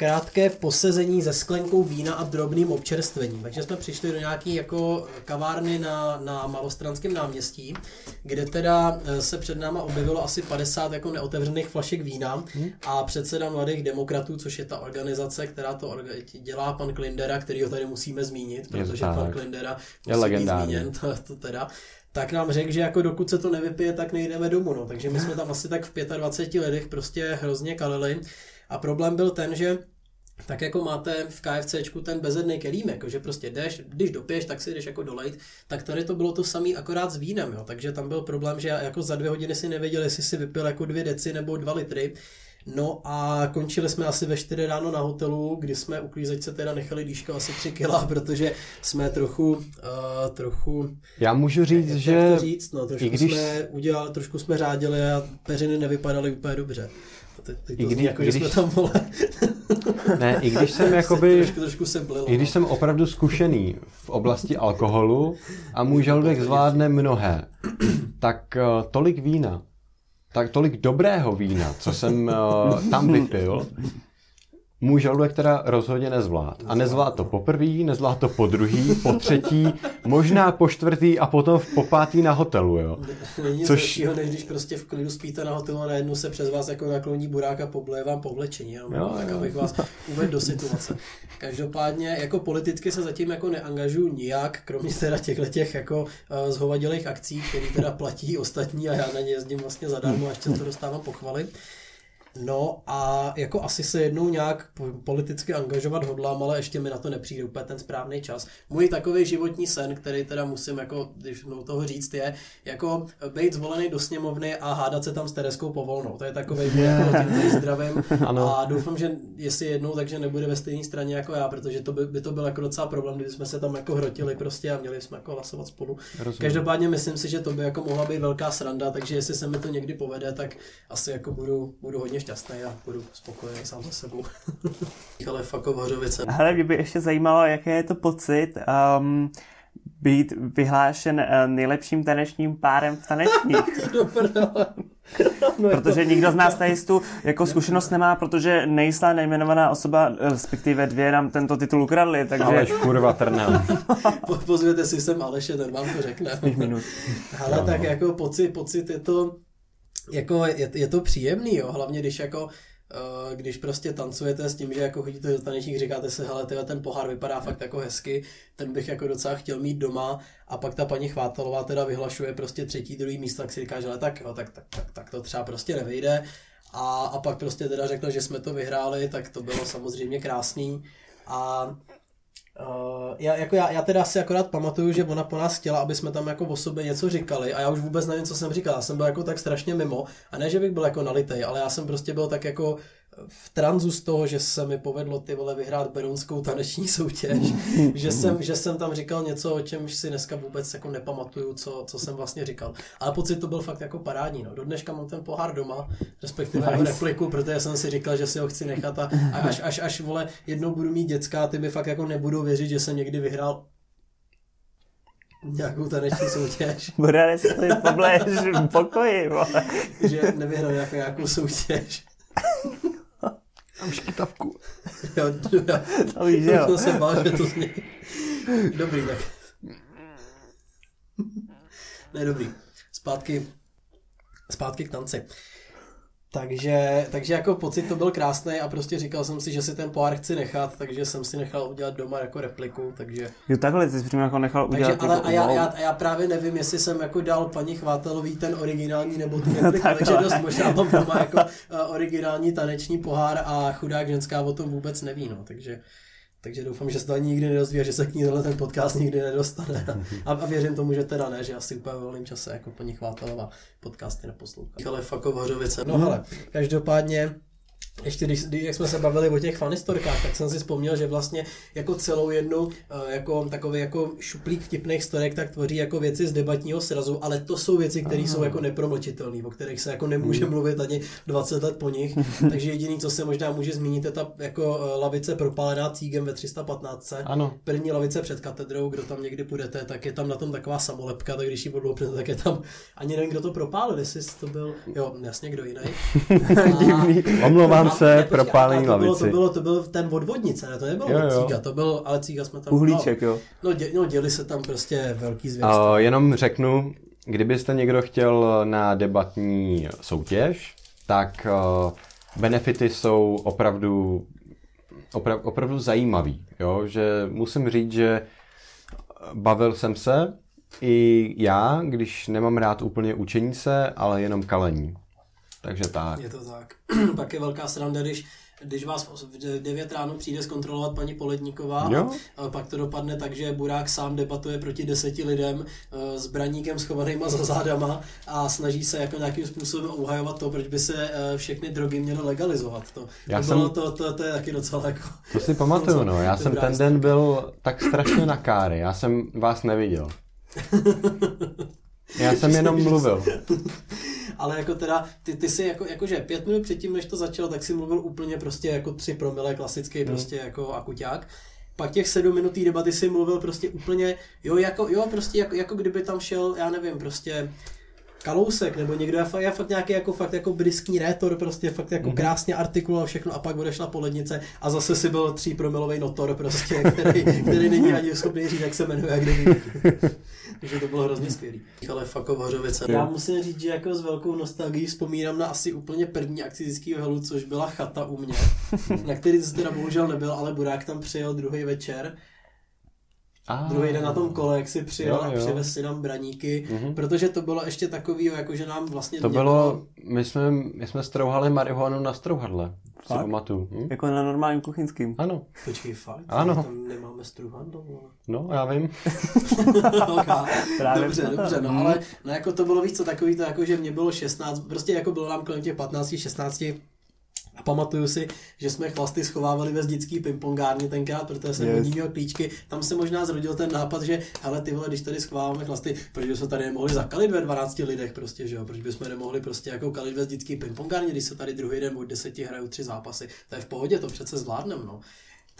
Speaker 3: krátké posezení se sklenkou vína a drobným občerstvením. Takže jsme přišli do nějaké jako kavárny na, na Malostranském náměstí, kde teda eh, se před náma objevilo asi 50 jako neotevřených flašek vína hmm. a předseda Mladých demokratů, což je ta organizace, která to dělá pan Klindera, který ho tady musíme zmínit, protože pan Klindera musí být zmíněn, to, to teda tak nám řekl, že jako dokud se to nevypije, tak nejdeme domů. No. Takže my jsme tam asi tak v 25 letech prostě hrozně kalili. A problém byl ten, že tak jako máte v KFCčku ten bezedný kelímek, že prostě jdeš, když dopiješ, tak si jdeš jako dolejt, tak tady to bylo to samý akorát s vínem, jo. takže tam byl problém, že jako za dvě hodiny si nevěděl, jestli si vypil jako dvě deci nebo dva litry, No a končili jsme asi ve 4 ráno na hotelu, kdy jsme u klízečce teda nechali dýško asi 3 kila, protože jsme trochu, uh, trochu...
Speaker 2: Já můžu říct, jak, že... Jak
Speaker 3: to říct, no, trošku, když... jsme udělali, trošku jsme řádili a peřiny nevypadaly úplně dobře. Teď, teď to I když, jako, když... že jsme tam vole.
Speaker 2: ne, i když jsem jakoby,
Speaker 3: trošku, trošku se blilo,
Speaker 2: i když no. jsem opravdu zkušený v oblasti alkoholu a můj žaludek zvládne mnohé, tak uh, tolik vína, tak tolik dobrého vína, co jsem uh, tam vypil, můj žaludek teda rozhodně nezvlád. A nezvlád to poprvé, nezvlád to po druhý, po třetí, možná po čtvrtý a potom v popátý na hotelu, jo.
Speaker 3: Není Což... horšího, než když prostě v klidu spíte na hotelu a najednou se přes vás jako nakloní burák a pobleje vám povlečení, jo. jo, tak jo. abych vás uvedl do situace. Každopádně jako politicky se zatím jako neangažuju nijak, kromě teda těchto těch jako uh, zhovadělých akcí, které teda platí ostatní a já na ně jezdím vlastně zadarmo a ještě to dostávám pochvaly. No a jako asi se jednou nějak politicky angažovat hodlám, ale ještě mi na to nepřijde úplně ten správný čas. Můj takový životní sen, který teda musím jako, když mnou toho říct, je jako být zvolený do sněmovny a hádat se tam s Tereskou povolnou. To je takový yeah. jako tím zdravím. Ano. A doufám, že jestli jednou, takže nebude ve stejné straně jako já, protože to by, by to byl jako docela problém, kdyby jsme se tam jako hrotili prostě a měli jsme jako hlasovat spolu. Rozumím. Každopádně myslím si, že to by jako mohla být velká sranda, takže jestli se mi to někdy povede, tak asi jako budu, budu hodně šťastný a budu spokojený sám za sebou. Ale fakt Hořovice.
Speaker 1: Hele, mě by ještě zajímalo, jaký je to pocit um, být vyhlášen uh, nejlepším tanečním párem v tanečních. no protože nikdo z nás tady tu jako zkušenost nemá, protože nejistá nejmenovaná osoba, respektive dvě nám tento titul ukradli, takže...
Speaker 2: Aleš kurva trná.
Speaker 3: Pozvěte si sem Aleše, ten vám to řekne. minut. Ale no, tak no. jako pocit, pocit je to jako je, je to příjemný, jo, hlavně když jako uh, když prostě tancujete s tím, že jako chodíte do tanečních, říkáte se, hele, tyhle, ten pohár vypadá fakt jako hezky, ten bych jako docela chtěl mít doma. A pak ta paní Chvátalová teda vyhlašuje prostě třetí, druhý místo, tak si říká, že ale tak, jo, tak, tak, tak, tak to třeba prostě nevejde a, a pak prostě teda řekl, že jsme to vyhráli, tak to bylo samozřejmě krásný. A Uh, já, jako já, já teda si akorát pamatuju, že ona po nás chtěla, aby jsme tam jako o sobě něco říkali a já už vůbec nevím, co jsem říkal. Já jsem byl jako tak strašně mimo a ne, že bych byl jako nalitej, ale já jsem prostě byl tak jako v tranzu z toho, že se mi povedlo ty vole vyhrát berounskou taneční soutěž, že, jsem, že jsem tam říkal něco, o čemž si dneska vůbec jako nepamatuju, co, co jsem vlastně říkal. Ale pocit to byl fakt jako parádní. No. Do dneška mám ten pohár doma, respektive nice. jeho repliku, protože jsem si říkal, že si ho chci nechat a, a až, až, až, vole, jednou budu mít dětská, ty mi fakt jako nebudou věřit, že jsem někdy vyhrál nějakou taneční soutěž.
Speaker 1: Bude si pobléž v pokoji, vole.
Speaker 3: že nevyhrál nějakou, nějakou soutěž.
Speaker 2: Mám škytavku.
Speaker 3: jo, jo.
Speaker 1: To víš, jo.
Speaker 3: To se bál, že to zní. Dobrý, tak. ne, dobrý. Zpátky, zpátky k tanci. Takže, takže jako pocit to byl krásný a prostě říkal jsem si, že si ten pohár chci nechat, takže jsem si nechal udělat doma jako repliku, takže...
Speaker 1: Jo takhle, ty jsi přímo jako nechal udělat takže,
Speaker 3: ale, jako, a, já, já, a já, právě nevím, jestli jsem jako dal paní Chvátelový ten originální nebo tu repliku, takže dost možná mám doma jako uh, originální taneční pohár a chudák ženská o tom vůbec neví, no, takže... Takže doufám, že se to ani nikdy nedozví a že se k ní ten podcast nikdy nedostane. A, a věřím tomu, že teda ne, že asi úplně v volném čase jako plně chvátal a podcasty neposlouchá. Ale fakt. No hele, každopádně ještě když, když, jak jsme se bavili o těch fanistorkách, tak jsem si vzpomněl, že vlastně jako celou jednu eh, jako takový jako šuplík vtipných storek tak tvoří jako věci z debatního srazu, ale to jsou věci, které jsou jako nepromlčitelné, o kterých se jako nemůže
Speaker 2: Hmm.
Speaker 3: mluvit ani 20 let po nich. Takže jediný, co se možná může zmínit, je ta jako eh, lavice propálená cígem ve 315.
Speaker 2: Ano.
Speaker 3: První lavice před katedrou, kdo tam někdy půjdete, tak je tam na tom taková samolepka, tak když ji odloupnete, tak je tam, ani nevím, kdo to propálil, jestli to byl, jo, jasně, kdo jiný. A-
Speaker 2: Omlouvám
Speaker 3: a-
Speaker 2: se,
Speaker 3: ne, a to bylo,
Speaker 2: lavici.
Speaker 3: to, bylo, to byl ten od vodnice, ne? to nebylo
Speaker 2: Jo, jo.
Speaker 3: cíga, to byl, ale cíga jsme tam...
Speaker 1: Uhlíček, jo.
Speaker 3: No, no, dě, no děli se tam prostě velký zvěrství.
Speaker 2: Uh, jenom řeknu, kdybyste někdo chtěl na debatní soutěž, tak uh, benefity jsou opravdu, opra- opravdu zajímavý. Jo? Že musím říct, že bavil jsem se i já, když nemám rád úplně učení se, ale jenom kalení. Takže tak.
Speaker 3: Je to tak. Pak je velká sranda, když když vás v 9 ráno přijde zkontrolovat paní Poledníková
Speaker 2: Jo.
Speaker 3: a pak to dopadne tak, že Burák sám debatuje proti deseti lidem eh, s braníkem schovanýma za zádama a snaží se jako nějakým způsobem obhajovat to, proč by se eh, všechny drogy měly legalizovat. To,
Speaker 2: Já
Speaker 3: to,
Speaker 2: jsem-
Speaker 3: bylo, to, to, to, je taky docela jako...
Speaker 2: To si pamatuju, no. Já jsem ten den byl tak strašně na káry. Já jsem vás neviděl. Já jsem jenom mluvil.
Speaker 3: Ale jako teda, ty, ty si jako, jakože pět minut předtím, než to začalo, tak si mluvil úplně prostě jako tři promile, klasický prostě jako akuťák. Pak těch sedm minut té debaty si mluvil prostě úplně, jo, jako, jo, prostě jako, jako kdyby tam šel, já nevím, prostě Kalousek nebo někdo je fakt, je fakt nějaký jako fakt jako briský rétor, prostě fakt jako krásně artikuloval všechno a pak odešla polednice a zase si byl tří promilový notor prostě, který, který není ani schopný říct, jak se jmenuje a kde ví. Takže to bylo hrozně skvělý. Ale fakt Hořovice. Já musím říct, že jako s velkou nostalgií vzpomínám na asi úplně první akci Zdického helu, což byla chata u mě, na který to teda bohužel nebyl, ale Burák tam přijel druhý večer
Speaker 2: A,
Speaker 3: Druhý den na tom kole, jak si přijel
Speaker 2: Jo,
Speaker 3: a
Speaker 2: jo.
Speaker 3: přivez si nám braníky,
Speaker 2: Mhm.
Speaker 3: protože to bylo ještě takový, jako že nám vlastně...
Speaker 2: To
Speaker 3: mě
Speaker 2: bylo, my jsme, my jsme strouhali marihuanu na strouhadle. Si
Speaker 1: Fakt?
Speaker 2: pamatuju. Hm?
Speaker 1: Jako na normálním kuchyňským.
Speaker 2: Ano,
Speaker 3: Počkej, fakt?
Speaker 2: Ano.
Speaker 3: Tam nemáme struhadlo. vole.
Speaker 2: no, já vím.
Speaker 1: Právě
Speaker 3: dobře,
Speaker 1: proto.
Speaker 3: dobře, no ale no, jako to bylo víc co takový to, jako že mě bylo 16, prostě jako bylo nám kolem těch 15, 16 a pamatuju si, že jsme chlasty schovávali ve zdický pingpongárně tenkrát, protože jsem
Speaker 1: Yes.
Speaker 3: od ní měl klíčky. Tam se možná zrodil ten nápad, že hele ty vole, když tady schováváme chlasty, proč bychom tady nemohli zakalit ve 12 lidech prostě, že jo? Proč bychom nemohli prostě jako kalit ve zdický pingpongárně, když se tady druhý den od 10 hrajou tři zápasy. To je v pohodě, to přece zvládneme, no.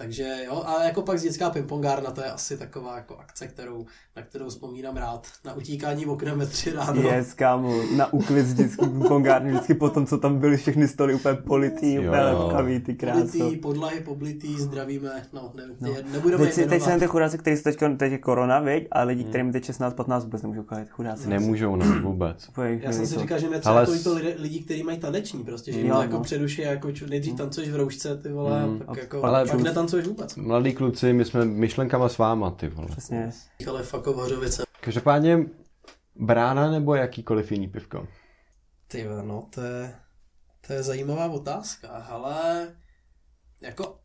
Speaker 3: Takže jo, a jako pak dětská pingpongárna, to je asi taková jako akce, kterou, na kterou vzpomínám rád. Na utíkání oknem ve tři ráno.
Speaker 1: Yes, kámo, na úklid vždycky pongárny, vždycky potom, co tam byly všechny stoly úplně politý,
Speaker 2: Jo,
Speaker 1: úplně
Speaker 2: jo.
Speaker 1: lepkavý, ty kráso.
Speaker 3: Poblitý, podlahy poblitý, zdravíme, no, ne, no. nebudeme
Speaker 1: Teď, si, teď jsou ty chudáci, kteří jsou teď, teď je korona, viď? A
Speaker 2: Hmm.
Speaker 1: lidi, kterým teď 16-15 vůbec nemůžou kalit, chudáci.
Speaker 2: Nemůžou, no, vůbec.
Speaker 3: Já jsem si říkal, že mě třeba
Speaker 2: Ale
Speaker 3: Ale... to lidi, kteří mají taneční, prostě, že jim to jako
Speaker 1: no.
Speaker 3: jako ču- nejdřív tancuješ v roušce, ty vole,
Speaker 2: Mm.
Speaker 3: a pak,
Speaker 1: A
Speaker 3: jako,
Speaker 2: ale
Speaker 3: pak
Speaker 2: plus-
Speaker 3: netancuješ vůbec.
Speaker 2: Mladí kluci, my jsme myšlenkama s váma, ty vole.
Speaker 1: Přesně.
Speaker 3: Ale fakt Hořovice.
Speaker 2: Každopádně brána nebo jakýkoliv jiný pivko?
Speaker 3: Ty vole, no, to je, to je zajímavá otázka, ale jako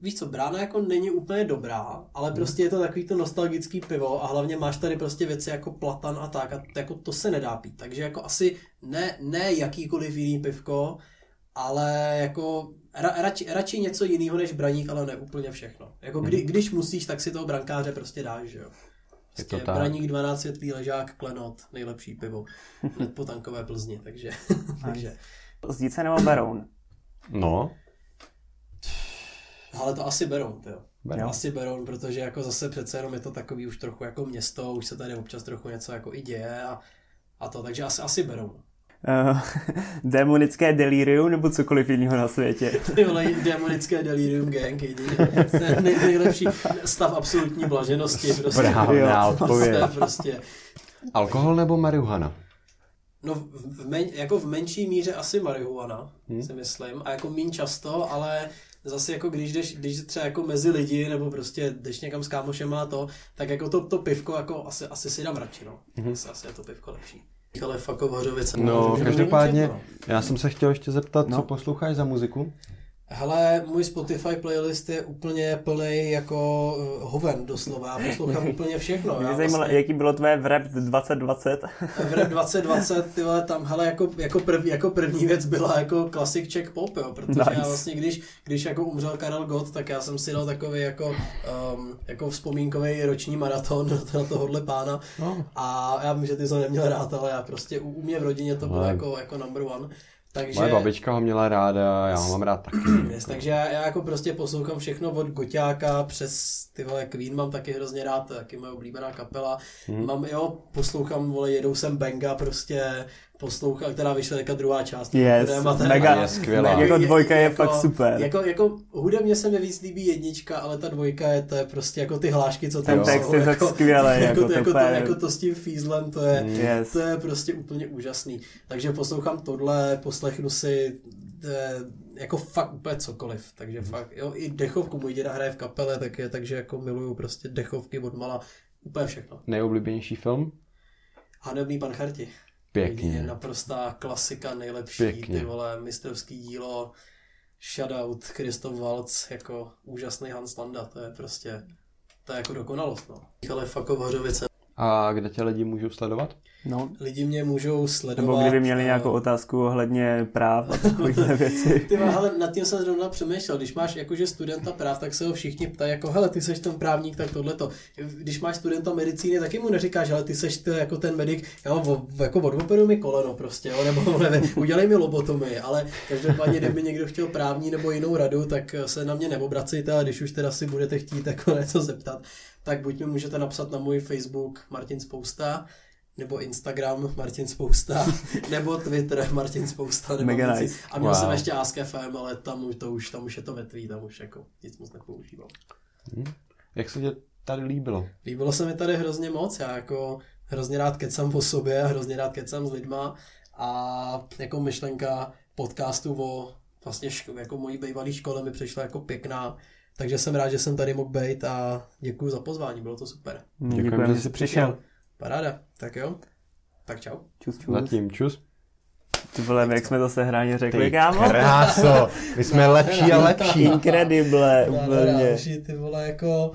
Speaker 3: víš co, brána jako není úplně dobrá, ale prostě je to takový to nostalgický pivo a hlavně máš tady prostě věci jako platan a tak a jako to se nedá pít, takže jako asi ne, ne jakýkoliv jiný pivko, ale jako ra, radši, radši něco jiného než braník, ale ne úplně všechno. Jako kdy, když musíš, tak si toho brankáře prostě dáš, že jo.
Speaker 2: Je to
Speaker 3: Prostě
Speaker 2: tak.
Speaker 3: braník 12 světlý ležák, klenot, nejlepší pivo. Hned po tankové Plzni, takže, takže.
Speaker 1: Zdíce nebo Beroun?
Speaker 2: No,
Speaker 3: Ale to asi berou, jo.
Speaker 2: Berou.
Speaker 3: Asi berou, protože jako zase přece jenom je to takový už trochu jako město, už se tady občas trochu něco jako i děje a, a to, takže asi, asi berou.
Speaker 1: Uh, demonické delirium nebo cokoliv jiného na světě?
Speaker 3: Ty vole, demonické delirium gang, jediný. To je nej, nejlepší stav absolutní blaženosti. Prostě.
Speaker 2: Odpověď.
Speaker 3: Je prostě,
Speaker 2: Alkohol nebo marihuana?
Speaker 3: no v, men, jako v menší míře asi marihuana, hmm. si myslím, a jako méně často, ale zase jako když jdeš, když jdeš třeba jako mezi lidi, nebo prostě jdeš někam s kámošema a to, tak jako to, to pivko jako asi, asi si dám radši, no. Hmm. Asi, asi je to pivko lepší. Ale fakt.
Speaker 2: No, každopádně,
Speaker 3: všechno.
Speaker 2: já jsem se chtěl ještě zeptat,
Speaker 1: No.
Speaker 2: co posloucháš za muziku?
Speaker 3: Hele, můj Spotify playlist je úplně plný jako uh, hoven doslova. Já poslouchám úplně všechno.
Speaker 1: Mě zajímalo,
Speaker 3: vlastně,
Speaker 1: jaký bylo tvé v rap 2020.
Speaker 3: v rap 2020, ty vole, tam, hele, jako, jako, prv, jako první věc byla jako classic Czech pop, jo, protože
Speaker 1: Nice.
Speaker 3: já vlastně, když, když jako umřel Karel Gott, tak já jsem si dal takový jako, um, jako vzpomínkový roční maraton na, to, na tohohle pána
Speaker 2: No.
Speaker 3: a já vím, že ty ho neměl rád, ale já prostě u, u mě v rodině to bylo
Speaker 2: Ale-
Speaker 3: jako, jako number one. Takže,
Speaker 2: Moje babička ho měla ráda, já ho mám rád taky.
Speaker 3: Yes, takže já, já, jako prostě poslouchám všechno od Goťáka přes ty vole Queen mám taky hrozně rád, taky moje oblíbená kapela. Hmm. Mám, jo, poslouchám, vole, jedou sem Benga, prostě poslouchám, která vyšla teďka druhá část.
Speaker 1: Yes,
Speaker 3: ten-
Speaker 1: mega,
Speaker 2: je skvělá.
Speaker 1: jako dvojka je fakt super.
Speaker 3: Jako, jako hudebně se mi víc líbí jednička, ale ta dvojka je, to je prostě jako ty hlášky, co tam
Speaker 1: Ten text
Speaker 3: jsou,
Speaker 1: je tak
Speaker 3: jako,
Speaker 1: skvělý,
Speaker 3: jako,
Speaker 1: jako
Speaker 3: to, jako, to, jako to s tím Fízlem, to je,
Speaker 1: Yes.
Speaker 3: to je prostě úplně úžasný. Takže poslouchám tohle, poslechnu si eh, jako fakt úplně cokoliv. Takže
Speaker 1: Mhm.
Speaker 3: fakt, jo, i dechovku, můj děda hraje v kapele, tak je, takže jako miluju prostě dechovky od mala, úplně všechno.
Speaker 2: Nejoblíbenější film?
Speaker 3: Hanebný pan Charti.
Speaker 2: Pěkně.
Speaker 3: Je naprostá klasika, nejlepší,
Speaker 2: Pěkně.
Speaker 3: ty vole, mistrovský dílo, shoutout, Kristof Waltz, jako úžasný Hans Landa, to je prostě, to je jako dokonalost, no. Ale Hořovice.
Speaker 2: A kde tě lidi můžou sledovat?
Speaker 1: No,
Speaker 3: Lidi mě můžou sledovat.
Speaker 1: nebo kdyby měli
Speaker 3: eh,
Speaker 1: nějakou otázku ohledně práv a takovýchhle věci.
Speaker 3: Ty hele, nad tím jsem zrovna přemýšlel. Když máš jakože studenta práv, tak se ho všichni ptají, jako hele, ty seš ten právník, tak tohleto. Když máš studenta medicíny, taky mu neříkáš, ale ty seš ty, jako ten medic, já mám vo- jako odoperuji mi koleno prostě, jo, nebo nevím, udělej mi lobotomii, ale každopádně, kdyby někdo chtěl právní nebo jinou radu, tak se na mě neobracejte a když už teda si budete chtít jako něco zeptat, tak buď mi můžete napsat na můj Facebook Martin Spousta, nebo Instagram Martin Spousta, nebo Twitter Martin Spousta, nebo
Speaker 1: Mega
Speaker 3: nic.
Speaker 1: nice.
Speaker 3: A měl
Speaker 2: Wow.
Speaker 3: jsem ještě Ask FM, ale tam, už- to už, tam už je to vetví, tam už jako nic moc nepoužívám.
Speaker 2: Jak se tě tady líbilo?
Speaker 3: Líbilo se mi tady hrozně moc, já jako hrozně rád kecám o sobě, hrozně rád kecám s lidma a jako myšlenka podcastu o vlastně ško- jako mojí bývalé škole mi přišla jako pěkná, takže jsem rád, že jsem tady mohl být a děkuji za pozvání, bylo to super.
Speaker 2: Děkujeme,
Speaker 1: Děkujeme,
Speaker 2: že jsi
Speaker 1: přišel.
Speaker 3: Paráda, tak jo, tak čau.
Speaker 1: Čus, čus.
Speaker 2: Zatím, čus.
Speaker 1: Ty vole, jak jsme to sehráně řekli,
Speaker 2: Ty
Speaker 1: kámo?
Speaker 2: kráso, my jsme lepší a lepší.
Speaker 1: Incredible, úplně.
Speaker 3: ty vole, jako